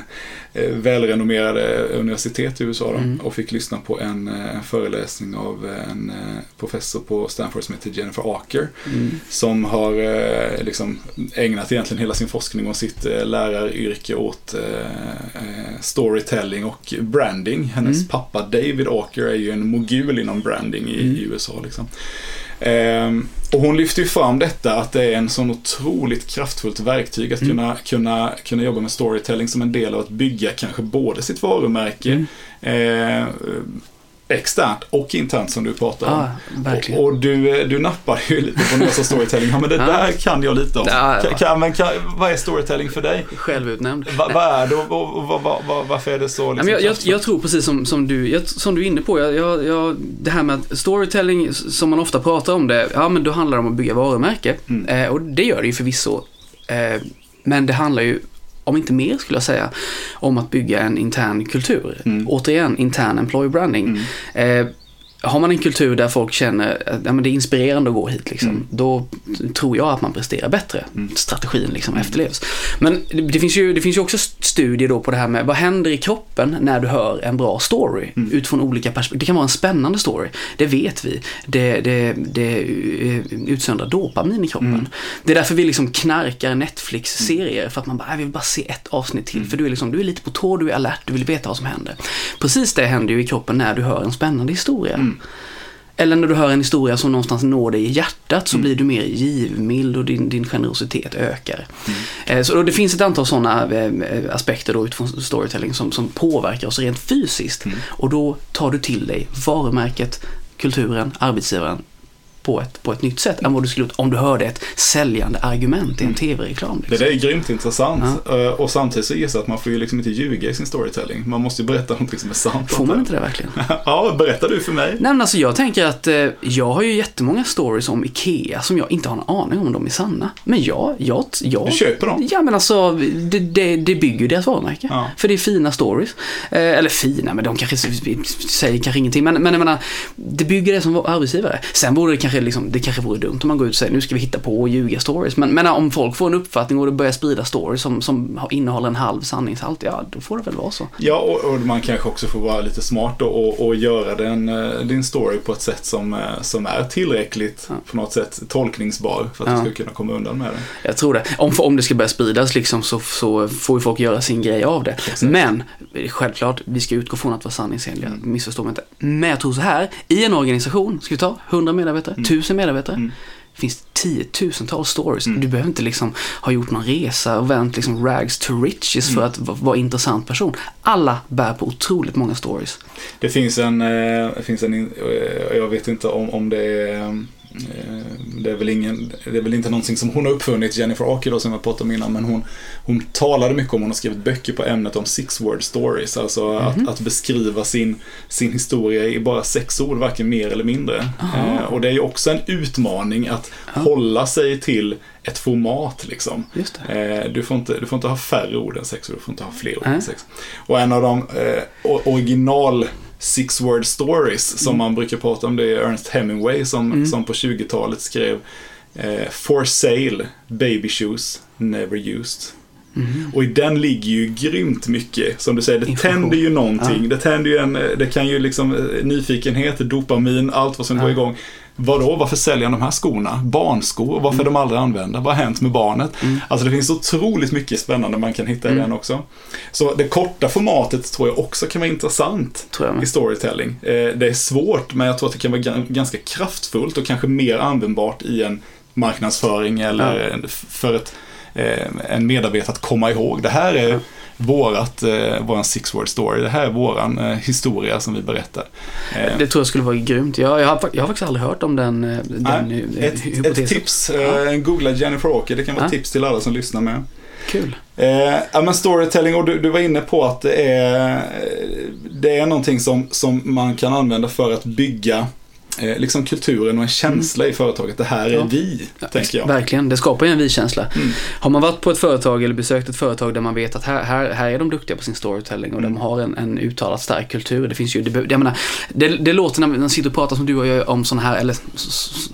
S1: välrenommerade universitet i USA. Då,
S2: Mm.
S1: Och fick lyssna på en, eh, en föreläsning av en eh, professor på Stanford som heter Jennifer Aker.
S2: Mm.
S1: Som har eh, liksom ägnat egentligen hela sin forskning och sitt eh, läraryrke åt eh, eh, storytelling och branding. Hennes
S2: Mm.
S1: pappa David Aker är ju en mogul inom branding i,
S2: Mm.
S1: i USA. Liksom. Ehm, och hon lyfter ju fram detta att det är en sån otroligt kraftfullt verktyg att
S2: Mm.
S1: kunna, kunna, kunna jobba med storytelling som en del av att bygga kanske både sitt varumärke
S2: Mm.
S1: eh, externt och internt som du pratar om.
S2: Ja.
S1: Och, och du, eh, du nappar ju lite på jag sa storytelling. Ja, men det
S2: Ja.
S1: där kan jag lite om.
S2: Ja.
S1: Kan, men kan, vad är storytelling för dig?
S2: Självutnämnd.
S1: Va, vad är det och, och, och, vad- vad- varför är det så liksom,
S2: jag, jag, jag tror precis som, som, du, jag, som du är inne på, jag, det här med att storytelling, som man ofta pratar om det, ja men då handlar det om att bygga varumärke.
S1: Mm.
S2: Eh, och det gör det ju förvisso. Eh, men det handlar ju, om inte mer skulle jag säga, om att bygga en intern kultur.
S1: Mm.
S2: Återigen, intern employee branding.
S1: Mm.
S2: Eh, har man en kultur där folk känner att ja, det är inspirerande att gå hit, liksom,
S1: Mm.
S2: då tror jag att man presterar bättre.
S1: Mm.
S2: Strategin liksom efterlevs. Men det, det, finns ju, det finns ju också studier då på det här med vad händer i kroppen när du hör en bra story
S1: Mm.
S2: utifrån olika perspektiv. Det kan vara en spännande story, det vet vi. Det, det, det eh, utsöndrar dopamin i kroppen.
S1: Mm.
S2: Det är därför vi liksom knarkar Netflix-serier för att man bara, "Jag vill bara se ett avsnitt till. För du är, liksom, du är lite på tå, du är alert, du vill veta vad som händer. Precis det händer ju i kroppen när du hör en spännande historia.
S1: Mm.
S2: Eller när du hör en historia som någonstans når dig i hjärtat så
S1: Mm.
S2: blir du mer givmild och din, din generositet ökar.
S1: Mm.
S2: Eh, Så det finns ett antal sådana eh, aspekter då utifrån storytelling som, som påverkar oss rent fysiskt.
S1: Mm.
S2: Och då tar du till dig varumärket, kulturen, arbetsgivaren på ett, på ett nytt sätt än vad du skulle gjort om du hörde ett säljande argument i en
S1: Mm.
S2: tv-reklam.
S1: Det
S2: Liksom.
S1: där är grymt intressant. Eh, Och samtidigt så gissar jag att man får ju liksom inte ljuga i sin storytelling. Man måste ju berätta någonting som är sant.
S2: Får man inte det verkligen?
S1: ja, berättar du för mig.
S2: Nej men alltså jag tänker att eh, jag har ju jättemånga stories om IKEA som jag inte har en aning om de är sanna. Men jag, jag, jag
S1: Du köper dem.
S2: Ja men alltså det, det, det bygger deras varumärke.
S1: Ja.
S2: För det är fina stories. Eh, eller fina, men de kanske säger kanske ingenting. Men, men jag menar, det bygger det som arbetsgivare. Sen vore det kanske, liksom, det kanske vore dumt om man går ut och säger nu ska vi hitta på och ljuga stories. Men, men om folk får en uppfattning och det börjar sprida stories som, som innehåller en halv sanningshalt, ja då får det väl vara så.
S1: Ja, och, och man kanske också får vara lite smart och, och göra den, eh, din story på ett sätt som, eh, som är tillräckligt
S2: Ja.
S1: på något sätt tolkningsbar för att
S2: Ja.
S1: du ska kunna komma undan med det.
S2: Jag tror det. Om, om det ska börja spridas liksom så, så får ju folk göra sin grej av det.
S1: Exakt.
S2: Men eh, självklart, vi ska utgå från att vara sanningsenliga.
S1: Mm.
S2: Missförstå mig inte. Men jag tror så här, i en organisation, ska vi ta 100 medarbetare, 1000 medarbetare.
S1: Mm.
S2: finns tiotusentals stories.
S1: Mm.
S2: Du behöver inte liksom ha gjort någon resa och vänt liksom rags to riches för
S1: Mm.
S2: att v- vara intressant person. Alla bär på otroligt många stories.
S1: Det finns en, eh, det finns en eh, jag vet inte om, om det är det är, väl ingen, det är väl inte någonting som hon har uppfunnit, Jennifer Aker då, som jag pratade om innan, men hon, hon talade mycket om, hon har skrivit böcker på ämnet om six word stories, alltså
S2: Mhm.
S1: att, att beskriva sin, sin historia i bara sex ord, varken mer eller mindre.
S2: Aha.
S1: Eh, och det är ju också en utmaning att
S2: Ja.
S1: hålla sig till ett format liksom. Eh, du, får inte, du får inte ha färre ord än sex och du får inte ha fler ord
S2: Nej.
S1: än sex. Och en av de eh, original six word stories som
S2: Mm.
S1: man brukar prata om det är Ernest Hemingway som,
S2: Mm.
S1: som på 20-talet skrev eh, For sale, baby shoes, never used.
S2: Mhm.
S1: Och i den ligger ju grymt mycket. Som du säger, det tänder ju någonting.
S2: Ja.
S1: Det tänder ju en, det kan ju liksom eh, nyfikenhet, dopamin, allt vad som
S2: Ja.
S1: går igång. Vadå, varför säljer han de här skorna? Barnskor, varför är de aldrig använda? Vad har hänt med barnet?
S2: Mm.
S1: Alltså det finns otroligt mycket spännande man kan hitta i
S2: Mm.
S1: den också. Så det korta formatet tror jag också kan vara intressant i storytelling. Eh, Det är svårt, men jag tror att det kan vara gan- ganska kraftfullt och kanske mer användbart i en marknadsföring eller
S2: Ja.
S1: för ett, eh, en medarbetare att komma ihåg. Det här är. Vårat, eh, våran six word story. Det här är våran eh, historia som vi berättar. Eh,
S2: Det tror jag skulle vara grymt. Jag, jag, har, jag har faktiskt aldrig hört om den, eh, den
S1: Nej,
S2: eh,
S1: ett,
S2: hypotesen.
S1: ett tips,
S2: Ja.
S1: eh, googla Jennifer Åker, det kan vara
S2: Ja.
S1: tips till alla som lyssnar med.
S2: Kul.
S1: Ja, men storytelling, och du, du var inne på att det är, det är någonting som, som man kan använda för att bygga eh, liksom kulturen och en känsla i företaget. Det här är
S2: Ja.
S1: vi, tänker jag.
S2: Verkligen, det skapar ju en vi-känsla.
S1: Mm.
S2: Har man varit på ett företag eller besökt ett företag där man vet att här, här, här är de duktiga på sin storytelling och
S1: Mm.
S2: de har en, en uttalat stark kultur. Det finns ju, det, jag menar, det, det låter när man sitter och pratar som du och jag om sådana här, eller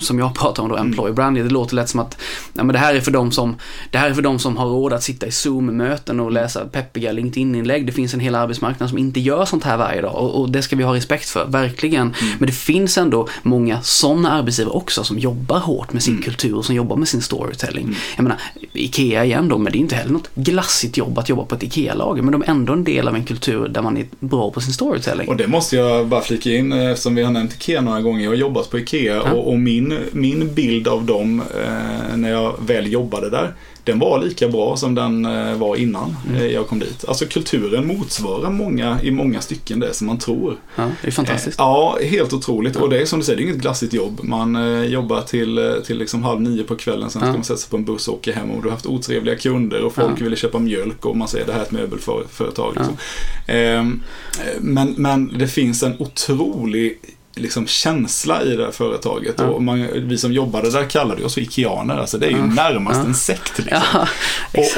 S2: som jag pratar om då,
S1: Mm.
S2: employer branding. Det låter lätt som att ja, men det, här är för dem som, det här är för dem som har råd att sitta i Zoom-möten och läsa peppiga LinkedIn-inlägg. Det finns en hel arbetsmarknad som inte gör sånt här varje dag och, och det ska vi ha respekt för, verkligen.
S1: Mm.
S2: Men det finns ändå många sådana arbetsgivare också som jobbar hårt med sin
S1: Mm.
S2: kultur och som jobbar med sin storytelling. Jag menar, Ikea igen då, men det är inte heller något glassigt jobb att jobba på ett Ikea-lager, men de är ändå en del av en kultur där man är bra på sin storytelling.
S1: Och det måste jag bara flika in eftersom vi har nämnt Ikea några gånger. Jag har jobbat på Ikea
S2: Ja.
S1: och, och min, min bild av dem eh, när jag väl jobbade där, den var lika bra som den eh, var innan
S2: Mm.
S1: eh, jag kom dit. Alltså kulturen motsvarar många, i många stycken det som man tror.
S2: Ja, det är fantastiskt.
S1: Eh, Ja, helt otroligt. Och det är som du säger, det är inget glassigt jobb. Man jobbar till, till liksom halv nio på kvällen, sen ska
S2: Ja.
S1: man sätta sig på en buss och åka hem. Och du har haft otrevliga kunder och folk
S2: Ja.
S1: ville köpa mjölk och man säger det här är ett möbelföretag. Liksom. Ehm, eh, men, men det finns en otrolig liksom, känsla i det här företaget.
S2: Ja.
S1: Och man, vi som jobbade där kallade oss för Ikeaner. Alltså det är ju
S2: Ja.
S1: närmast
S2: Ja.
S1: en sekt. Liksom.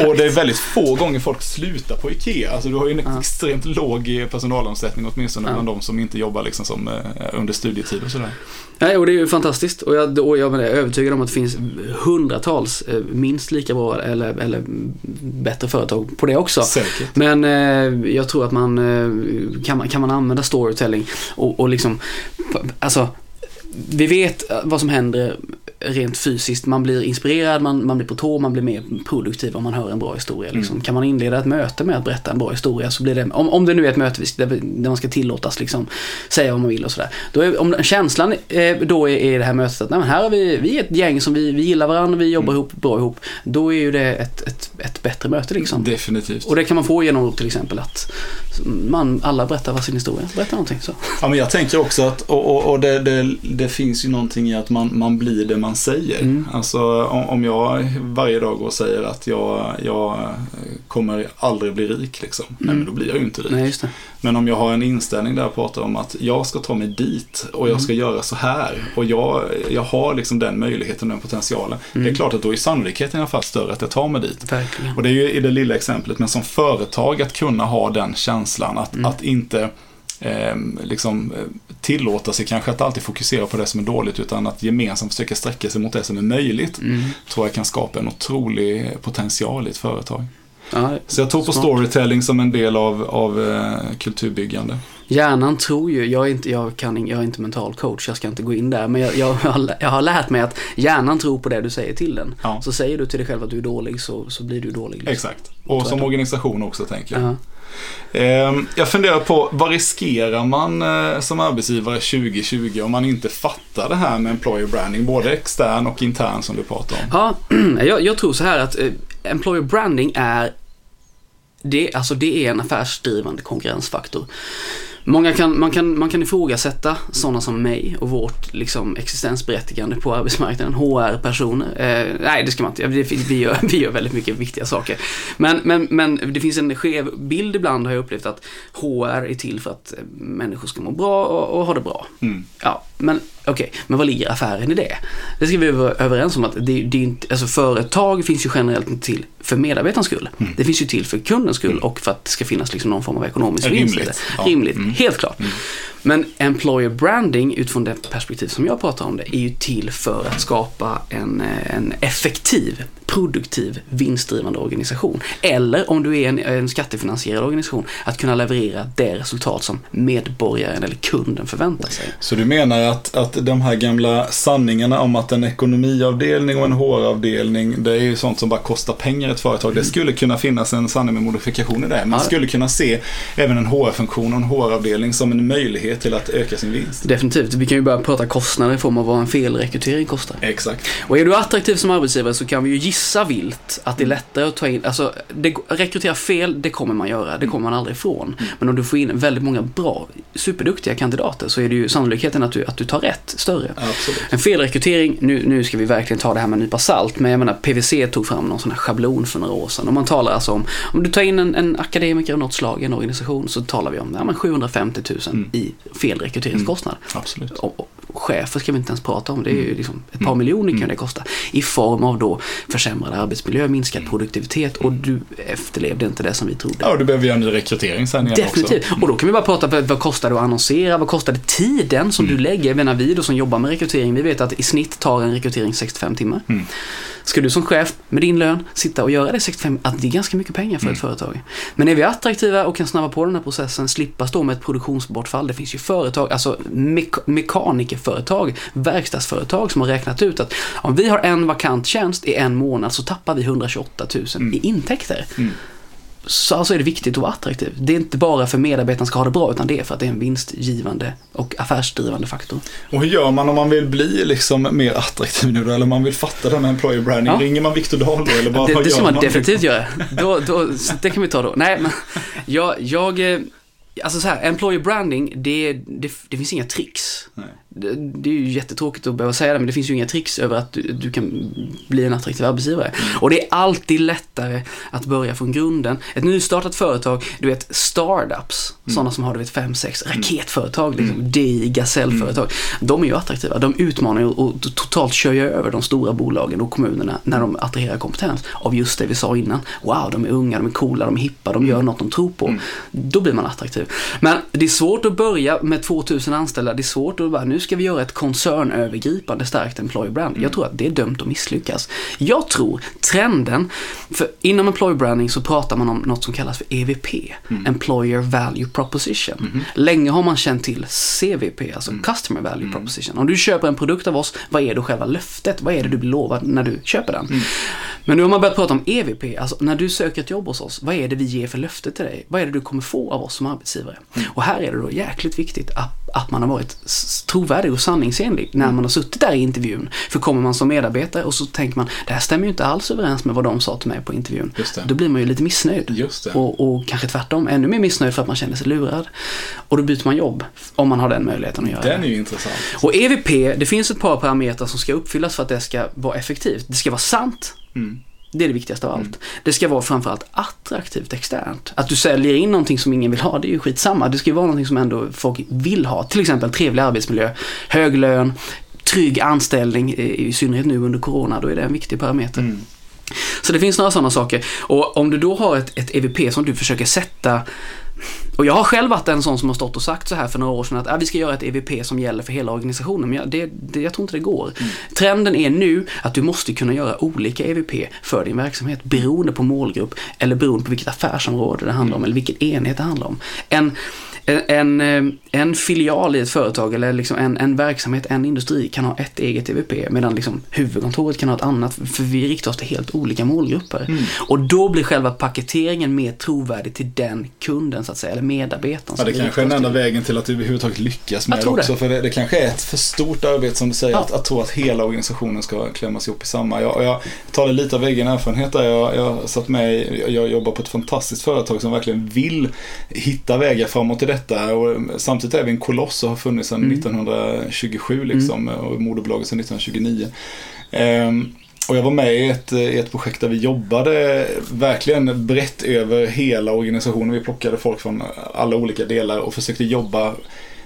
S1: Och, och det är väldigt få gånger folk slutar på IKEA. Alltså du har ju en extremt låg personalomsättning åtminstone
S2: Ja.
S1: bland de som inte jobbar liksom som, eh, under studietid och sådär.
S2: Nej, och det är ju fantastiskt. Och jag, och jag är övertygad om att det finns hundratals eh, minst lika bra eller, eller bättre företag på det också.
S1: Säkert.
S2: Men eh, jag tror att man eh, kan, man kan man använda storytelling och, och liksom, alltså vi vet vad som händer rent fysiskt. Man blir inspirerad, man, man blir på tå, man blir mer produktiv om man hör en bra historia. Liksom. Kan man inleda ett möte med att berätta en bra historia så blir det, om, om det nu är ett möte där, där man ska tillåtas liksom, säga vad man vill och sådär. Då är, om känslan eh, då är, är det här mötet att nej, här har vi, vi är ett gäng som vi, vi gillar varandra, vi jobbar ihop, bra ihop. Då är ju det ett, ett, ett bättre möte liksom.
S1: Definitivt.
S2: Och det kan man få genom till exempel att man, alla berättar vad sin historia, berättar någonting. Så.
S1: Ja, men jag tänker också att, och, och, och det, det, det finns ju någonting i att man, man blir det man säger.
S2: Mm.
S1: Alltså om, jag varje dag går och säger att jag, jag kommer aldrig bli rik liksom. Nej men då blir jag ju inte rik.
S2: Nej, det.
S1: Men om jag har en inställning där jag pratar om att jag ska ta mig dit och
S2: Mm.
S1: jag ska göra så här och jag, jag har liksom den möjligheten och den potentialen. Det är
S2: Mm.
S1: klart att då är sannolikheten i alla fall större att jag tar mig dit.
S2: Verkligen.
S1: Och det är ju i det lilla exemplet, men som företag att kunna ha den känslan att,
S2: Mm.
S1: att inte eh, liksom, tillåta sig kanske att alltid fokusera på det som är dåligt utan att gemensamt försöka sträcka sig mot det som är möjligt.
S2: Mm.
S1: Tror jag kan skapa en otrolig potential i ett företag.
S2: Ja,
S1: Så jag tror på
S2: Smart.
S1: storytelling som en del av, av eh, kulturbyggande.
S2: hjärnan tror ju, jag är, inte, jag, kan, jag är inte mental coach, jag ska inte gå in där, men jag, jag, jag har lärt mig att hjärnan tror på det du säger till den.
S1: Ja.
S2: Så säger du till dig själv att du är dålig så, så blir du dålig. liksom.
S1: Exakt. Och som organisation också tänker jag.
S2: Ja.
S1: Ehm, Ehm, jag funderar på vad riskerar man eh, som arbetsgivare 2020 om man inte fattar det här med employer branding, både extern och intern som du pratar om?
S2: Ja, jag, jag tror så här att eh, employer branding är det, alltså det är en affärsdrivande konkurrensfaktor. Många kan, man, kan, man kan ifrågasätta sådana som mig och vårt liksom, existensberättigande på arbetsmarknaden, HR-personer. Eh, nej, det ska man inte. Vi gör, vi gör väldigt mycket viktiga saker. Men, men, men det finns en skev bild ibland har jag upplevt att HR är till för att eh, människor ska må bra och, och ha det bra.
S1: Mm.
S2: Ja, men okej, men vad ligger affären i det? Det ska vi vara överens om att det, det är inte, alltså företag finns ju generellt inte till för medarbetarens skull.
S1: Mm.
S2: Det finns ju till för kundens skull och för att det ska finnas liksom någon form av ekonomisk vinst
S1: Rimligt, ja.
S2: Rimligt,
S1: Mm.
S2: helt klart. Men employer branding utifrån det perspektiv som jag pratar om det är ju till för att skapa en, eh, en effektiv, produktiv, vinstdrivande organisation. Eller om du är en, en skattefinansierad organisation, att kunna leverera det resultat som medborgaren eller kunden förväntar sig.
S1: Så du menar att, att de här gamla sanningarna om att en ekonomiavdelning och en HR-avdelning, det är ju sånt som bara kostar pengar i ett företag. Det skulle kunna finnas en sanning med modifikation i det. Man skulle kunna se även en HR-funktion och en HR-avdelning som en möjlighet till att öka sin vinst.
S2: Definitivt. Vi kan ju börja prata kostnader i form av vad en felrekrytering kostar.
S1: Exakt.
S2: Och är du attraktiv som arbetsgivare så kan vi ju gissa vilt att det är lättare att ta in, alltså det, rekrytera fel, det kommer man göra, det kommer man aldrig ifrån. Men om du får in väldigt många bra, superduktiga kandidater så är det ju sannolikheten att du, att du tar rätt större.
S1: Absolut.
S2: En felrekrytering, nu, nu ska vi verkligen ta det här med en nypa salt, men jag menar PVC tog fram någon sån här schablon för några år sedan. Och man talar alltså om, om du tar in en, en akademiker av något slag i en organisation så talar vi om ja, men 750 000
S1: Mm.
S2: i felrekryteringskostnad.
S1: Absolut.
S2: Och, och, Och chefer ska vi inte ens prata om. Det är
S1: Mm.
S2: ju liksom ett par miljoner kan det kosta. I form av då försämrad arbetsmiljö, minskad produktivitet och du efterlevde inte det som vi trodde.
S1: Ja, du behöver göra en ny rekrytering sen igen
S2: Definitivt.
S1: också.
S2: Och då kan vi bara prata vad, vad kostar det att annonsera? Vad kostar det tiden som
S1: Mm.
S2: du lägger? Jag menar, vi då som jobbar med rekrytering, vi vet att i snitt tar en rekrytering 65 timmar.
S1: Mm.
S2: Ska du som chef med din lön sitta och göra det 65, att det är ganska mycket pengar för
S1: Mm.
S2: ett företag. Men är vi attraktiva och kan snabba på den här processen, slippa stå med ett produktionsbortfall. Det finns ju företag, alltså mek- mekanikerföretag, verkstadsföretag som har räknat ut att om vi har en vakant tjänst i en månad så tappar vi 128 000
S1: Mm.
S2: i intäkter.
S1: Mm.
S2: Så alltså är det viktigt att vara attraktiv. Det är inte bara för medarbetarna ska ha det bra, utan det är för att det är en vinstgivande och affärsdrivande faktor.
S1: Och hur gör man om man vill bli liksom mer attraktiv nu då? Eller om man vill fatta den här employer branding?
S2: Ja.
S1: Ringer man Viktor Dahl då? Eller vad,
S2: det det ska man
S1: liksom?
S2: definitivt göra. Då, då, det kan vi ta då. Nej, men jag, jag eh, alltså så här, employer branding, det, det, det finns inga tricks. Det, det är ju jättetråkigt att behöva säga det, men det finns ju inga tricks över att du, du kan bli en attraktiv arbetsgivare.
S1: Mm.
S2: Och det är alltid lättare att börja från grunden. Ett nystartat företag, du vet startups,
S1: Mm.
S2: sådana som har du vet fem, sex raketföretag, liksom, DI, gasellföretag.
S1: Mm.
S2: De är ju attraktiva. De utmanar ju och totalt kör ju över de stora bolagen och kommunerna när de attraherar kompetens av just det vi sa innan. Wow, de är unga, de är coola, de är hippa, de gör något de tror på.
S1: Mm.
S2: Då blir man attraktiv. Men det är svårt att börja med 2000 anställda. Det är svårt att bara, nu ska vi göra ett koncernövergripande starkt employer brand. Jag tror att det är dömt att misslyckas. Jag tror trenden, för inom employer branding så pratar man om något som kallas för EVP, Employer Value Proposition. Länge har man känt till CVP, alltså Customer Value Proposition. Om du köper en produkt av oss, vad är då själva löftet? Vad är det du blir lovad när du köper den? Men nu har man börjat prata om EVP, alltså när du söker ett jobb hos oss, vad är det vi ger för löfte till dig? Vad är det du kommer få av oss som arbetsgivare? Och här är det då jäkligt viktigt att, att man har varit trovärdig och sanningsenlig när man har suttit där i intervjun. För kommer man som medarbetare och så tänker man, det här stämmer ju inte alls överens med vad de sa till mig på intervjun.
S1: Just det.
S2: Då blir man ju lite missnöjd.
S1: Just det.
S2: Och, och kanske tvärtom, ännu mer missnöjd för att man känner sig lurad. Och då byter man jobb, om man har den möjligheten att göra det.
S1: Den är ju intressant.
S2: Och EVP, det finns ett par parametrar som ska uppfyllas för att det ska vara effektivt. Det ska vara sant.
S1: Mm.
S2: Det är det viktigaste av allt. Det ska vara framförallt attraktivt externt. Att du säljer in någonting som ingen vill ha, det är ju skitsamma. Det ska ju vara någonting som ändå folk vill ha. Till exempel trevlig arbetsmiljö, hög lön, trygg anställning, i i synnerhet nu under corona, då är det en viktig parameter.
S1: Mm.
S2: Så det finns några sådana saker. Och om du då har ett, ett EVP som du försöker sätta och jag har själv varit en sån som har stått och sagt så här för några år sedan att ah, vi ska göra ett EVP som gäller för hela organisationen. Men jag, det, det, jag tror inte det går. Trenden är nu att du måste kunna göra olika EVP för din verksamhet beroende på målgrupp eller beroende på vilket affärsområde det handlar om eller vilken enhet det handlar om. En, en, en, en filial i ett företag eller liksom en, en verksamhet, en industri kan ha ett eget EVP medan liksom huvudkontoret kan ha ett annat för vi riktar oss till helt olika målgrupper. Och då blir själva paketeringen mer trovärdig till den kunden så att säga, eller medarbetaren.
S1: Ja, det kanske är den enda vägen till att du överhuvudtaget lyckas med det
S2: det.
S1: också. För det, det kanske är ett för stort arbete som du säger,
S2: Ja.
S1: att, att tro att hela organisationen ska klämmas ihop i samma. Jag, jag talar lite av egen erfarenhet där. Jag, jag satt med jag jobbar på ett fantastiskt företag som verkligen vill hitta vägar framåt i detta. Och samtidigt är vi en koloss och har funnits sedan
S2: Mm.
S1: 1927 liksom, och moderbolaget sedan 1929. Ehm, och jag var med i ett, i ett projekt där vi jobbade verkligen brett över hela organisationen. Vi plockade folk från alla olika delar och försökte jobba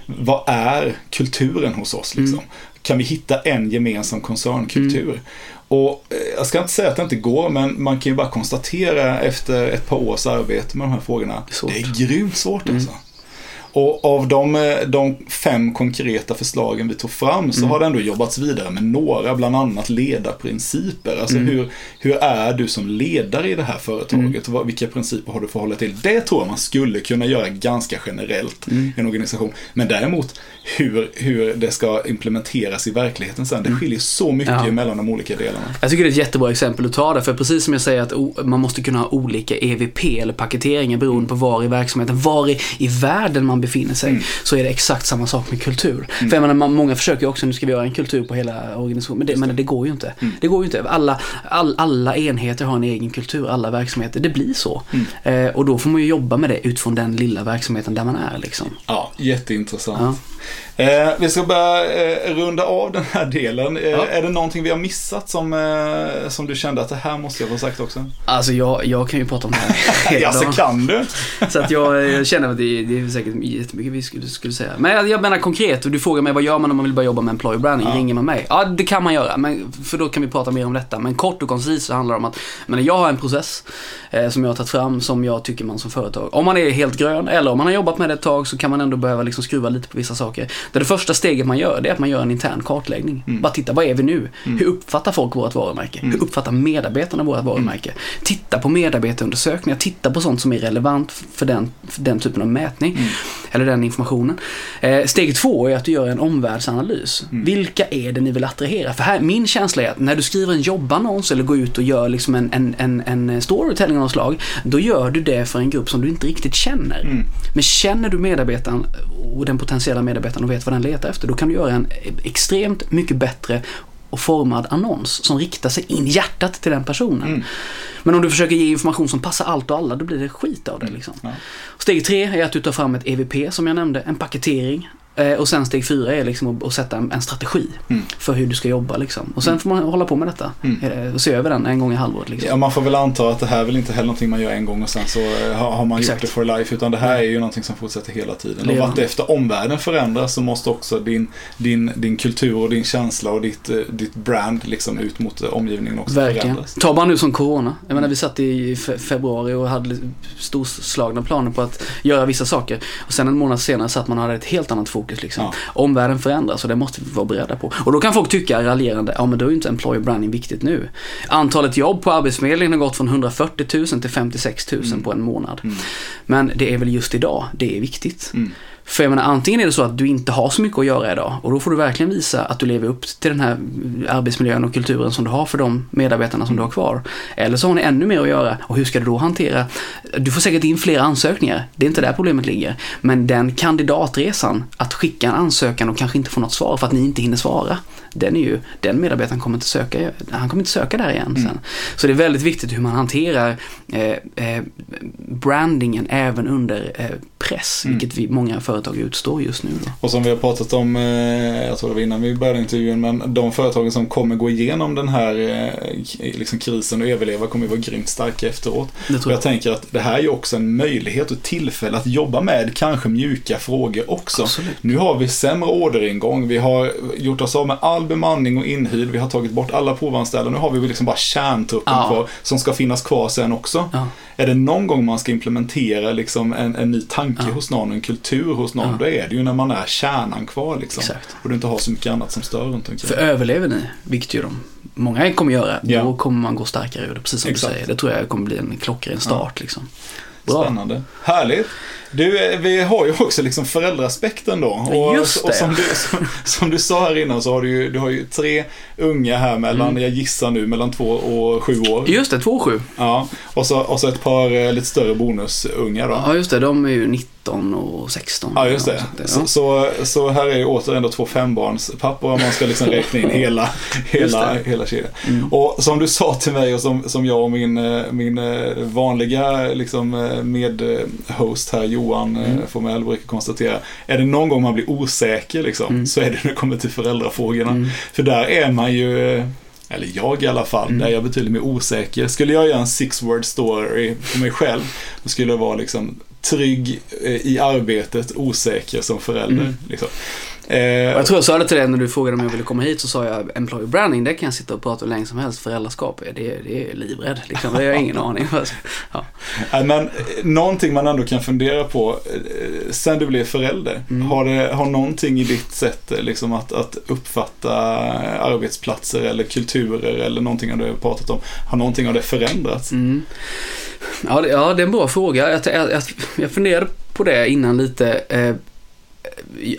S1: vad är kulturen hos oss? Liksom? Kan vi hitta en gemensam koncernkultur? Och eh, jag ska inte säga att det inte går, men man kan ju bara konstatera efter ett par års arbete med de här frågorna.
S2: Svårt.
S1: Det är grymt svårt alltså. Och av de, eh, de fem konkreta förslagen vi tog fram så har det ändå jobbats vidare med några, bland annat ledarprinciper. Alltså hur, hur är du som ledare i det här företaget? Vad, vilka principer har du för att hålla till? Det tror jag man skulle kunna göra ganska generellt i en organisation. Men däremot hur, hur det ska implementeras i verkligheten sen, det skiljer så mycket
S2: Ja.
S1: mellan de olika delarna.
S2: Jag tycker det är ett jättebra exempel att ta det, för precis som jag säger att man måste kunna ha olika EVP eller paketeringar beroende på var i verksamheten, var i, i världen man befinner sig, så är det exakt samma sak med kultur. För jag menar, många försöker ju också, nu ska vi göra en kultur på hela organisationen, men det, men det går ju inte. Det går ju inte. Alla, all, alla enheter har en egen kultur, alla verksamheter, det blir så. Eh, och då får man ju jobba med det utifrån den lilla verksamheten där man är liksom.
S1: Ja, jätteintressant. Eh, vi ska börja eh, runda av den här delen. Eh,
S2: Ja.
S1: Är det någonting vi har missat som, eh, som du kände att det här måste jag få sagt också?
S2: Alltså jag, jag kan ju prata om det här hela
S1: Ja, så
S2: dagen.
S1: kan du.
S2: Så att jag, jag känner att det, det är säkert jättemycket vi skulle, skulle säga. Men jag, jag menar konkret, du frågar mig vad gör man om man vill börja jobba med employer branding?
S1: Ja.
S2: Ringer man mig? Ja, det kan man göra, men, för då kan vi prata mer om detta. Men kort och koncist så handlar det om att men jag har en process eh, som jag har tagit fram som jag tycker man som företag, om man är helt grön eller om man har jobbat med det ett tag så kan man ändå behöva liksom skruva lite på vissa saker. Det, det första steget man gör det är att man gör en intern kartläggning.
S1: Mm.
S2: Bara titta, vad är vi nu? Hur uppfattar folk vårt varumärke?
S1: Mm.
S2: Hur uppfattar medarbetarna vårt varumärke? Titta på medarbetarundersökningar, titta på sånt som är relevant för den, för den typen av mätning.
S1: Mm.
S2: Eller den informationen. Eh, steg två är att du gör en omvärldsanalys.
S1: Mm.
S2: Vilka är det ni vill attrahera? För här, min känsla är att när du skriver en jobbannons eller går ut och gör liksom en, en, en, en storytelling av något slag, då gör du det för en grupp som du inte riktigt känner.
S1: Mm.
S2: Men känner du medarbetaren och den potentiella medarbetaren och vet vad den letar efter, då kan du göra en extremt mycket bättre och formad annons som riktar sig in i hjärtat till den personen.
S1: Mm.
S2: Men om du försöker ge information som passar allt och alla, då blir det skit av det. Liksom.
S1: Ja.
S2: Steg tre är att du tar fram ett EVP som jag nämnde, en paketering. Eh, Och sen steg fyra är liksom att, sätta en, strategi
S1: Mm.
S2: för hur du ska jobba. Liksom. Och sen får man hålla på med detta
S1: Mm.
S2: eh, och se över den en gång i halvåret. Liksom.
S1: Ja, man får väl anta att det här är väl inte heller någonting man gör en gång och sen så eh, har man
S2: Exakt.
S1: gjort det for life. Utan det här är ju någonting som fortsätter hela tiden. Och vart efter omvärlden förändras så måste också din, din, din kultur och din känsla och ditt, ditt brand liksom ut mot omgivningen också
S2: Verkligen.
S1: förändras.
S2: Ta bara nu som corona. Jag menar vi satt i fe- februari och hade storslagna planer på att göra vissa saker. Och sen en månad senare satt man och hade ett helt annat fokus liksom.
S1: Ja.
S2: Omvärlden förändras och det måste vi vara beredda på. Och då kan folk tycka raljerande, ja men då är ju inte employer branding viktigt nu. Antalet jobb på Arbetsförmedlingen har gått från 140 000 till 56 000
S1: Mm.
S2: på en månad.
S1: Mm.
S2: Men det är väl just idag det är viktigt.
S1: Mm.
S2: För jag menar, antingen är det så att du inte har så mycket att göra idag och då får du verkligen visa att du lever upp till den här arbetsmiljön och kulturen som du har för de medarbetarna som du har kvar. Eller så har ni ännu mer att göra och hur ska du då hantera? Du får säkert in fler ansökningar, det är inte där problemet ligger. Men den kandidatresan, att skicka en ansökan och kanske inte få något svar för att ni inte hinner svara. Den är ju, den medarbetaren kommer inte söka, han kommer inte söka där igen sen. Så det är väldigt viktigt hur man hanterar eh, eh, brandingen även under eh, press,
S1: Mm.
S2: vilket vi, många företag utstår just nu. Då.
S1: Och som vi har pratat om, eh, jag tror det var innan vi började intervjun, men de företagen som kommer gå igenom den här eh, liksom krisen och överleva kommer ju vara grymt starka efteråt.
S2: Det
S1: Och
S2: jag.
S1: jag tänker att det här är ju också en möjlighet och tillfälle att jobba med kanske mjuka frågor också.
S2: Absolut.
S1: Nu har vi sämre orderingång, vi har gjort oss av med all bemanning och inhyrd, vi har tagit bort alla provanställda, nu har vi liksom bara kärntruppen
S2: Ja.
S1: kvar som ska finnas kvar sen också.
S2: Ja.
S1: Är det någon gång man ska implementera liksom en, en ny tanke
S2: Ja.
S1: hos någon, en kultur hos någon,
S2: Ja.
S1: då är det ju när man är kärnan kvar liksom.
S2: Exakt.
S1: Och du inte har så mycket annat som stör runt omkring.
S2: För överlever ni, vilket ju de många kommer göra,
S1: Ja.
S2: då kommer man gå starkare ur det, precis som
S1: Exakt.
S2: du säger. Det tror jag kommer bli en klockren start. Liksom. Bra.
S1: Spännande. Härligt. Du, eh, vi har ju också liksom föräldraaspekten då. Och,
S2: Just det.
S1: och som, du, som, som du sa här innan så har du ju, du har ju tre unga här mellan,
S2: Mm.
S1: jag gissar nu, mellan två och sju år.
S2: Just det, 2-7.
S1: Ja, och så, och så ett par eh, lite större bonusungar då.
S2: Ja, just det. De är ju 19 och 16.
S1: Ja, just det.
S2: Ja.
S1: Så, så, så här är ju återigen då två fembarnspappor om man ska liksom räkna in hela, hela, hela kedjan.
S2: Mm.
S1: Och som du sa till mig och som, som jag och min, eh, min eh, vanliga liksom, eh, medhost här, Johan
S2: Mm.
S1: Formell, brukar konstatera. Är det någon gång man blir osäker liksom,
S2: Mm.
S1: så är det när det kommer till föräldrafrågorna.
S2: Mm.
S1: För där är man ju, eller jag i alla fall,
S2: Mm.
S1: där är jag betydligt mer osäker. Skulle jag göra en six word story för mig själv, då skulle jag vara liksom trygg eh, i arbetet, osäker som förälder.
S2: Mm.
S1: Liksom. Eh,
S2: Jag tror jag sa det till dig när du frågade om jag ville komma hit så sa jag employer branding, det kan jag sitta och prata hur länge som helst. Föräldraskap, det, det är livrädd liksom. Det har jag ingen aning. Ja.
S1: Nej, Men eh, någonting man ändå kan fundera på, eh, sen du blev förälder,
S2: Mm.
S1: har, det, har någonting i ditt sätt eh, liksom att, att uppfatta arbetsplatser eller kulturer eller någonting av det du har pratat om, har någonting av det förändrats?
S2: Mm. Ja, det, ja, det är en bra fråga. Jag, jag, jag, jag funderade på det innan lite. Eh,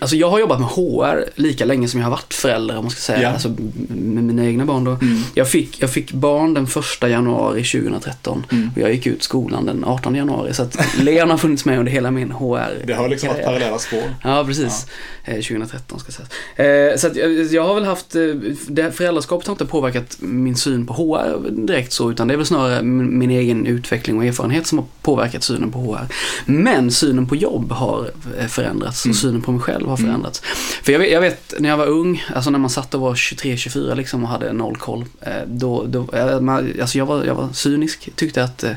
S2: alltså jag har jobbat med HR lika länge som jag har varit förälder, om man ska säga.
S1: Ja.
S2: Alltså med mina egna barn då.
S1: Mm.
S2: Jag fick, jag fick barn den första januari 2013
S1: Mm.
S2: och jag gick ut skolan den 18 januari. Så att Leon har funnits med under hela min HR.
S1: Det har liksom varit parallella spår.
S2: Ja, precis. Eh, 2013 ska sägas. Eh, så att jag, jag har väl haft, eh, det, föräldraskapet har inte påverkat min syn på HR direkt så, utan det är väl snarare min, egen utveckling och erfarenhet som har påverkat synen på HR. Men synen på jobb har eh, förändrats
S1: Mm.
S2: och synen på mig själv har
S1: Mm.
S2: förändrats. För jag vet, jag vet när jag var ung, alltså när man satt och var 23-24 liksom och hade noll koll, eh, då, då eh, man, alltså jag var, jag var cynisk, tyckte att eh, att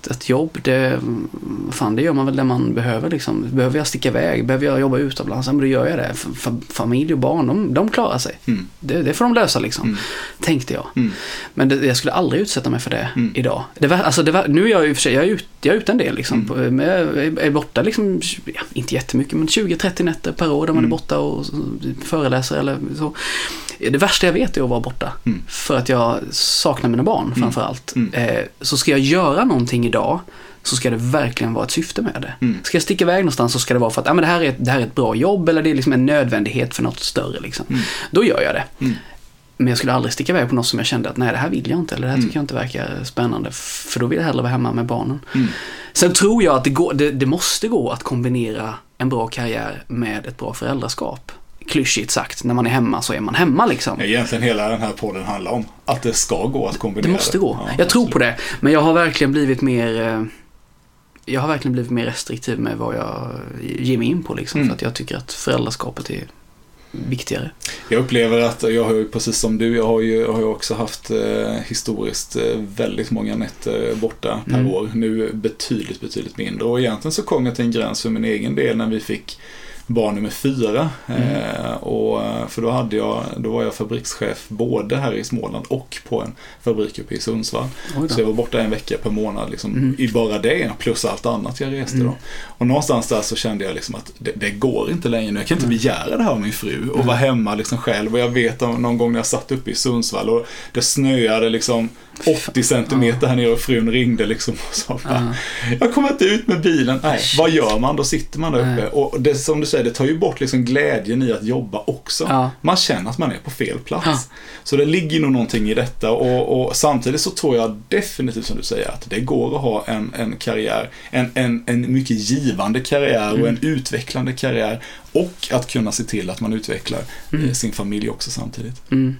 S2: ett, ett jobb, det, fan, det gör man väl det man behöver. Liksom. Behöver jag sticka iväg? Behöver jag jobba utomlands? Ja, men då gör jag det. Familj och barn, de, de klarar sig.
S1: Mm.
S2: Det, det får de lösa liksom,
S1: Mm.
S2: tänkte jag.
S1: Mm.
S2: Men det, jag skulle aldrig utsätta mig för det
S1: Mm.
S2: idag. Det var, alltså det var, nu är jag i och för sig, jag är jag är ute en del liksom.
S1: Mm.
S2: På- Men jag är- borta liksom, ja, inte jättemycket, men 20-30 nätter per år där man
S1: Mm.
S2: är borta och föreläser eller så. Det värsta jag vet är att vara borta.
S1: Mm.
S2: För att jag saknar mina barn framför allt.
S1: Mm.
S2: Eh, så ska jag göra någonting idag så ska det verkligen vara ett syfte med det.
S1: Mm.
S2: Ska jag sticka iväg någonstans så ska det vara för att ah, men det, här är, ett- det här är ett bra jobb eller det är liksom en nödvändighet för något större. Liksom.
S1: Mm.
S2: Då gör jag det.
S1: Mm.
S2: Men jag skulle aldrig sticka iväg på något som jag kände att nej, det här vill jag inte eller det här
S1: Mm.
S2: tycker jag inte verkar spännande. För då vill jag hellre vara hemma med barnen.
S1: Mm.
S2: Sen tror jag att det, går, det, det måste gå att kombinera en bra karriär med ett bra föräldraskap. Klyschigt sagt, när man är hemma så är man hemma liksom.
S1: Egentligen hela den här podden handlar om att det ska gå att kombinera.
S2: Det måste gå.
S1: Ja,
S2: jag tror på det. Men jag har verkligen blivit mer eh, jag har verkligen blivit mer restriktiv med vad jag ger mig in på liksom.
S1: Mm.
S2: För att jag tycker att föräldraskapet är viktigare.
S1: Jag upplever att jag har ju precis som du, jag har ju, jag har ju också haft eh, historiskt eh, väldigt många nätter borta per
S2: Mm.
S1: år. Nu betydligt, betydligt mindre. Och egentligen så kom jag till en gräns för min egen del när vi fick barn nummer fyra.
S2: Mm.
S1: Eh, och, eh, för då, hade jag, då var jag fabrikschef både här i Småland och på en fabrik uppe i Sundsvall. Så jag var borta en vecka per månad liksom,
S2: Mm.
S1: i bara det, plus allt annat jag reste
S2: Mm.
S1: då. Och någonstans där så kände jag liksom att det, det går inte längre nu. Jag kan inte begära det här av min fru och
S2: Mm.
S1: vara hemma liksom själv. Och jag vet om någon gång när jag satt uppe i Sundsvall och det snöade liksom 80 centimeter här nere och frun ringde liksom och sa bara,
S2: Ja.
S1: jag kommer inte ut med bilen. Nej, vad gör man? Då sitter man där uppe. Och det som du säger, det tar ju bort liksom glädjen i att jobba också. Man känner att man är på fel plats. Så det ligger nog någonting i detta och, och samtidigt så tror jag definitivt som du säger att det går att ha en, en karriär, en, en, en mycket givande karriär och
S2: Mm.
S1: en utvecklande karriär och att kunna se till att man utvecklar
S2: Mm.
S1: eh, sin familj också samtidigt.
S2: Mm.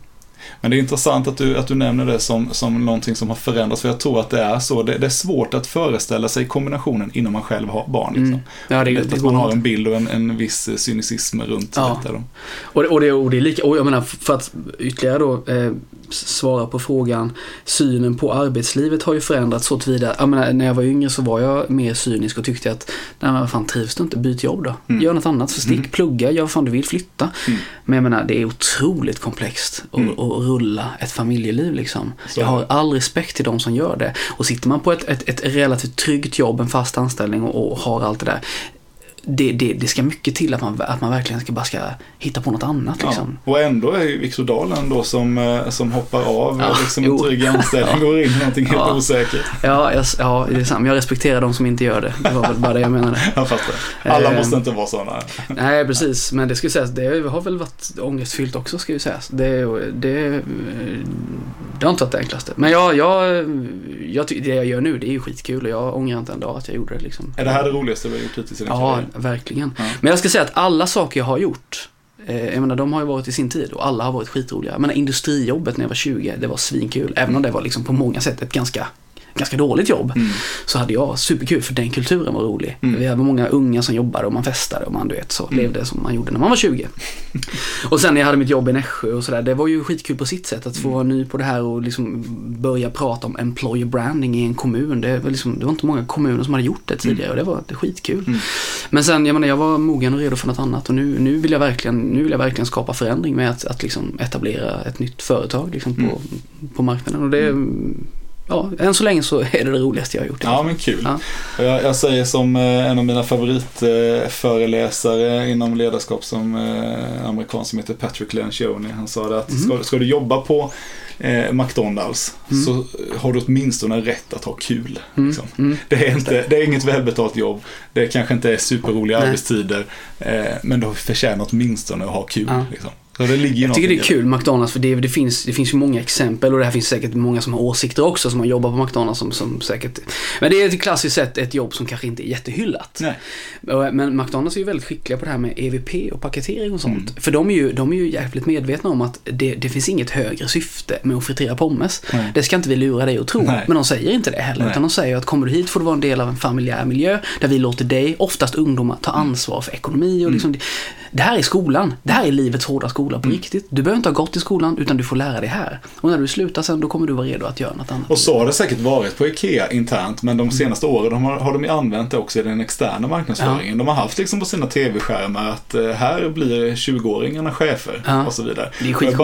S1: Men det är intressant att du, att du nämner det som, som någonting som har förändrats för jag tror att det är så. Det, det är svårt att föreställa sig kombinationen innan man själv har barn. Liksom.
S2: Mm. Ja, det,
S1: Det,
S2: det
S1: att man har en bild och en, en viss cynicism runt
S2: Ja.
S1: detta. Då.
S2: Och det, och, det, och det är lika, och jag menar för att ytterligare då eh, svara på frågan. Synen på arbetslivet har ju förändrats så tillvida. Jag menar, när jag var yngre så var jag mer cynisk och tyckte att nej men fan trivs du inte, byt jobb då.
S1: Mm.
S2: Gör något annat, så stick,
S1: Mm.
S2: plugga, gör vad fan du vill, flytta.
S1: Mm.
S2: Men jag menar, det är otroligt komplext att,
S1: Mm.
S2: rulla ett familjeliv liksom.
S1: Så
S2: jag har all respekt till de som gör det. Och sitter man på ett, ett, ett relativt tryggt jobb, en fast anställning och, och har allt det där. Det, det, det ska mycket till att man, att man verkligen ska bara ska hitta på något annat liksom.
S1: Ja. Och ändå är ju Viktor Dahl ändå som, eh, som hoppar av
S2: Ja,
S1: liksom en
S2: jo.
S1: trygg anställning och går in i någonting helt
S2: Ja.
S1: osäkert.
S2: Ja, jag, ja, det är sant. Jag respekterar de som inte gör det. Det var väl bara det jag menade.
S1: Jag fattar. Alla
S2: Eh,
S1: måste inte vara sådana.
S2: Nej, precis. Men det ska sägas, det har väl varit ångestfyllt också, ska ju sägas. Det, det, det har inte varit det enklaste. Men jag, jag, jag, det jag gör nu, det är ju skitkul och jag ångrar inte en dag att jag gjorde det. Liksom.
S1: Är det här det roligaste du har gjort hittills i din
S2: Ja,
S1: karriär?
S2: verkligen.
S1: Ja.
S2: Men jag ska säga att alla saker jag har gjort, eh, jag menar de har ju varit i sin tid och alla har varit skitroliga. Jag menar industrijobbet när jag var 20, det var svinkul. Även om det var liksom på många sätt ett ganska ganska dåligt jobb
S1: Mm.
S2: så hade jag superkul för den kulturen var rolig.
S1: Mm.
S2: Vi hade många unga som jobbade och man festade och man du vet så
S1: Mm.
S2: levde som man gjorde när man var 20. och sen när jag hade mitt jobb i Nässjö och sådär, det var ju skitkul på sitt sätt att få
S1: Mm.
S2: vara ny på det här och liksom börja prata om employer branding i en kommun. Det var, liksom, det var inte många kommuner som hade gjort det tidigare och det var det skitkul.
S1: Mm.
S2: Men sen, jag menar, jag var mogen och redo för något annat och nu, nu, vill, jag verkligen, nu vill jag verkligen skapa förändring med att, att liksom etablera ett nytt företag liksom på,
S1: Mm.
S2: på marknaden. Och det, ja, än så länge så är det det roligaste jag har gjort.
S1: Ja, men kul.
S2: Ja.
S1: Jag, jag säger som eh, en av mina favoritföreläsare inom ledarskap som eh, amerikan som heter Patrick Lencioni. Han sa det att
S2: Mhm.
S1: ska, ska du jobba på eh, McDonalds
S2: Mm.
S1: så har du åtminstone rätt att ha kul.
S2: Mm,
S1: Liksom.
S2: mm.
S1: Det, är inte, det är inget välbetalt jobb. Det kanske inte är superroliga
S2: Nej.
S1: arbetstider. Eh, men du förtjänar åtminstone att ha kul.
S2: Ja.
S1: Liksom. Så det ligger
S2: Jag tycker det är kul McDonalds för det, det, finns, det finns ju många exempel och det här finns säkert många som har åsikter också som har jobbat på McDonalds som, som säkert Men det är ett klassiskt sätt ett jobb som kanske inte är jättehyllat.
S1: Nej.
S2: Och- Men McDonalds är ju väldigt skickliga på det här med EVP och paketering och sånt.
S1: Mm.
S2: För de är, ju, de är ju jävligt medvetna om att det, det finns inget högre syfte med att fritera pommes.
S1: Nej.
S2: Det ska inte vi lura dig att tro.
S1: Nej.
S2: Men de säger inte det heller.
S1: Nej.
S2: Utan de säger att kommer du hit får du vara en del av en familjär miljö där vi låter dig, oftast ungdomar, ta ansvar för ekonomi och liksom Det här är skolan. Det här är livets hårda skola på riktigt. Du behöver inte ha gått i skolan, utan du får lära dig här. Och när du slutar sen, då kommer du vara redo att göra något annat.
S1: Och så har det säkert varit på IKEA internt, men de senaste åren de har, har de ju använt det också i den externa marknadsföringen. De har haft liksom på sina tv-skärmar att eh, här blir 20-åringarna chefer
S2: Ja.
S1: och så vidare.
S2: Det är skitcoolt.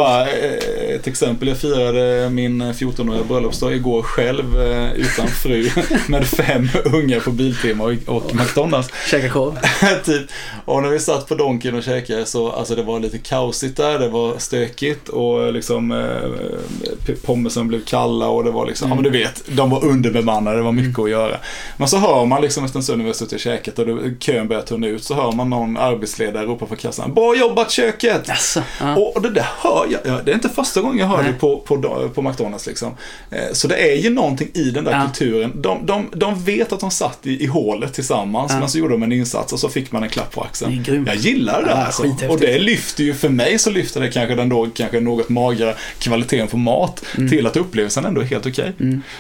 S1: Eh, ett exempel, jag firade min 14-åriga bröllopsdag igår själv eh, utan fru med fem unga på Biltema och, och McDonalds.
S2: Käka korv.
S1: typ. Och när vi satt på Donken och käkade så alltså det var lite kaosigt där, det var stökigt och liksom eh, pommesen blev kalla och det var liksom, ja men du vet, de var underbemannade, det var mycket att göra. Men så hör man liksom efter en stund när vi har suttit och käkat och kön börjar tunna ut så hör man någon arbetsledare ropa på kassan, bra jobbat köket!
S2: Jaså? Ja.
S1: Och, det där hör jag, ja, det är inte första gången jag hör
S2: Nej.
S1: det på, på, på McDonalds liksom. Eh, Så det är ju någonting i den där
S2: Ja.
S1: kulturen. De, de, de vet att de satt i, i hålet tillsammans,
S2: Ja.
S1: men så gjorde de en insats och så fick man en klapp på axeln.
S2: Det.
S1: Jag gillar det
S2: Ja,
S1: alltså. Och det lyfter ju, för mig så lyfter det kanske den då kanske något magra kvaliteten på mat till att upplevelsen ändå är helt okej.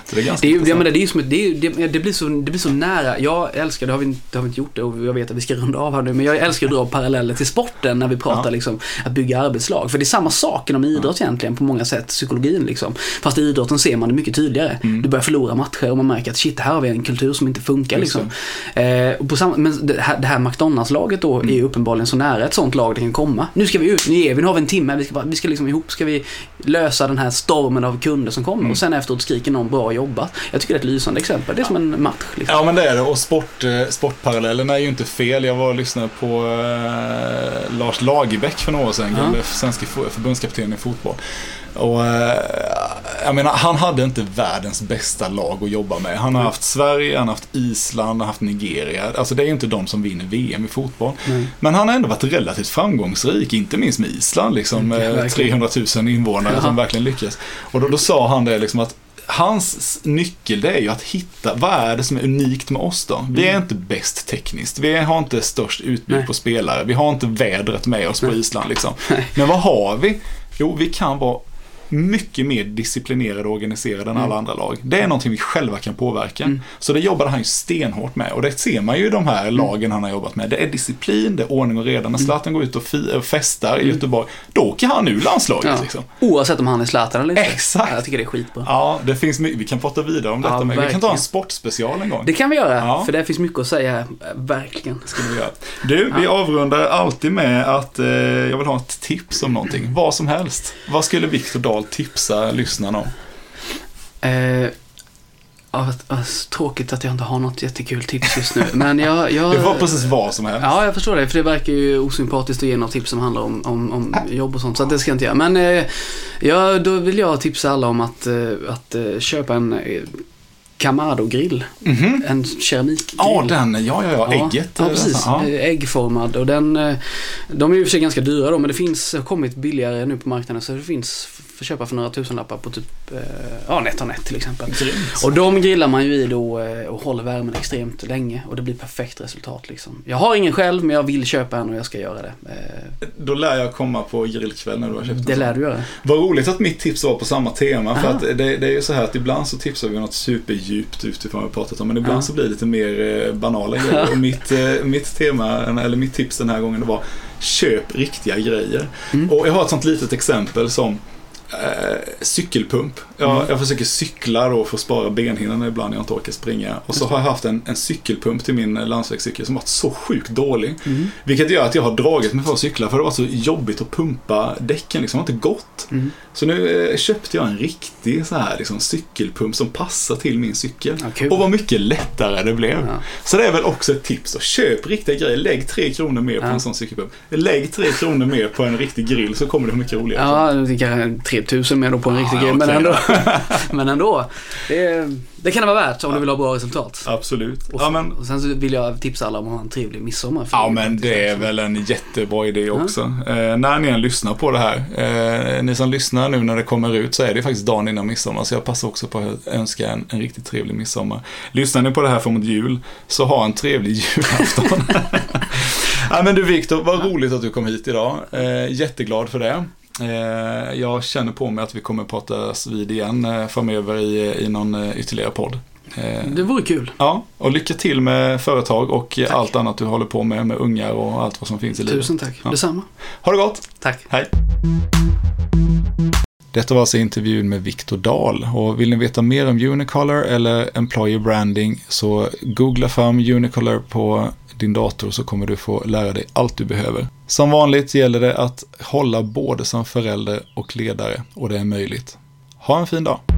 S1: Så det är ganska
S2: Mm. Det, är, men det, är som, det, är, ju- det, det, blir så, det blir så nära. Jag älskar, det har, vi, inte- det har vi inte gjort det och jag vet att vi ska runda av här nu, men jag älskar att dra paralleller till sporten när vi pratar liksom, att bygga arbetslag. För det är samma sak inom idrott egentligen på många sätt, psykologin liksom. Fast i idrotten ser man det mycket tydligare. Du börjar förlora matcher och man märker att shit, här har vi en kultur som inte funkar liksom. Eh, och på samma, men det här, här McDonalds-laget då är ju uppenbarligen så nära ett sånt lag det kan komma. Nu ska vi ut, nu ger vi, nu har vi en timme, vi ska, vi ska liksom ihop, ska vi lösa den här stormen av kunder som kommer och sen efteråt skriker någon bra jobbat. Jag tycker det är ett lysande exempel. Det är som en match liksom.
S1: Ja men det är det och sport, eh, sportparallellen är ju inte fel. Jag var och lyssnade på eh, Lars Lagerbäck för några år sedan,
S2: Ja.
S1: gamle svenske förbundskapten i fotboll. Och eh, jag menar, han hade inte världens bästa lag att jobba med. Han har haft Sverige, han har haft Island, han har haft Nigeria. Alltså det är ju inte de som vinner VM i fotboll.
S2: Nej.
S1: Men han har ändå varit relativt framgångsrik, inte minst med Island liksom,
S2: Mm,
S1: med
S2: verkligen.
S1: 300 000 invånare
S2: Ja.
S1: som verkligen lyckas. Och då, då sa han det liksom att Hans nyckel det är ju att hitta, vad är det som är unikt med oss då? Vi är inte bäst tekniskt, vi har inte störst utbud
S2: Mm. Nej.
S1: på spelare, vi har inte vädret med oss på. Island liksom. Men vad har vi? Jo, vi kan vara mycket mer disciplinerade och organiserade än
S2: Mm.
S1: alla andra lag. Det är någonting vi själva kan påverka.
S2: Mm.
S1: Så det jobbade han ju stenhårt med och det ser man ju i de här lagen han har jobbat med. Det är disciplin, det är ordning och reda.
S2: Mm.
S1: När Zlatan går ut och, festar i Göteborg, då åker han ur landslaget
S2: Ja.
S1: liksom.
S2: Oavsett om han är Zlatan eller inte.
S1: Exakt.
S2: Jag tycker det är skitbra.
S1: Ja, det finns mycket. Vi kan prata vidare om detta,
S2: Ja,
S1: men vi kan ta en sportspecial en gång.
S2: Det kan vi göra,
S1: Ja.
S2: för det finns mycket att säga. Verkligen.
S1: ska vi göra. Du, vi avrundar alltid med att eh, jag vill ha ett tips om någonting. Vad som helst. Vad skulle Viktor Dahl tipsa lyssnarna om?
S2: Eh, tråkigt att jag inte har något jättekul tips just nu. Men jag... jag
S1: Det var precis vad som helst.
S2: Ja, jag förstår det. För det verkar ju osympatiskt att ge något tips som handlar om, om, om jobb och sånt. Så det ska jag inte göra. Men eh, ja, då vill jag tipsa alla om att, eh, att eh, köpa en eh, Kamado-grill.
S1: Mhm.
S2: En keramikgrill.
S1: Ja, den, ja, ja, ja, ägget.
S2: Ja, precis.
S1: Ja.
S2: Äggformad. Och den, de är ju för sig ganska dyra då, men det finns, har kommit billigare nu på marknaden. Så det finns f- för att köpa för några tusenlappar på typ, eh, ja, NetOnNet till exempel.
S1: Grymt.
S2: Och de grillar man ju i då eh, och håller värmen extremt länge och det blir perfekt resultat liksom. Jag har ingen själv men jag vill köpa en och jag ska göra det. Eh,
S1: Då lär jag komma på grillkväll när du har köpt en
S2: Det lär du göra.
S1: Vad roligt att mitt tips var på samma tema. För
S2: Aha.
S1: att det, det är ju så här att ibland så tipsar vi något superdjupt utifrån vad vi pratat om. Men ibland
S2: Ja.
S1: så blir det lite mer eh, banala grejer. Och mitt, eh, mitt tema, eller mitt tips den här gången det var köp riktiga grejer.
S2: Mm.
S1: Och jag har ett sånt litet exempel som eh, cykelpump. Jag,
S2: Mm.
S1: jag försöker cykla då för att spara benhinnan ibland när jag inte orkar springa. Och så har jag haft en, en cykelpump till min eh, landsvägscykel som varit så sjukt dålig.
S2: Mm.
S1: Vilket gör att jag har dragit mig för att cykla för det var så jobbigt att pumpa däcken. Liksom. Det har inte gått.
S2: Mm.
S1: Så nu eh, köpte jag en riktig så här, liksom, cykelpump som passar till min cykel.
S2: Ja, kul.
S1: Och vad mycket lättare det blev.
S2: Ja.
S1: Så det är väl också ett tips. Då. Köp riktiga grejer. Lägg tre kronor mer på
S2: Ja.
S1: en sån cykelpump. Lägg tre kronor mer på en riktig grill så kommer det mycket roligare.
S2: Ja, det kanske 3000 mer då på en
S1: Ja,
S2: riktig
S1: ja,
S2: grej. Men ändå. men ändå. Det, det kan det vara värt om du vill ha bra resultat.
S1: Absolut.
S2: Och,
S1: Ja men,
S2: och sen så vill jag tipsa alla om att ha en trevlig midsommar.
S1: ja, men det är väl en jättebra idé också. Eh, när ni än lyssnar på det här. Eh, ni som lyssnar nu när det kommer ut så är det faktiskt dagen innan midsommar. Så jag passar också på att önska en, en riktigt trevlig midsommar. Lyssnar ni på det här framåt jul så ha en trevlig julafton. ja, men du Viktor, vad roligt att du kom hit idag. Eh, jätteglad för det. Eh, jag känner på mig att vi kommer pratas vid igen eh, framöver i, i någon eh, ytterligare podd.
S2: Det vore kul.
S1: ja, och lycka till med företag och
S2: Tack.
S1: allt annat du håller på med, med ungar och allt vad som finns i livet.
S2: Tusen tack.
S1: Ja.
S2: Detsamma.
S1: Ha det gott!
S2: Tack.
S1: Hej! Detta var alltså intervjun med Viktor Dahl och vill ni veta mer om Unicolor eller Employer Branding så googla fram Unicolor på din dator så kommer du få lära dig allt du behöver. Som vanligt gäller det att hålla både som förälder och ledare och det är möjligt. Ha en fin dag!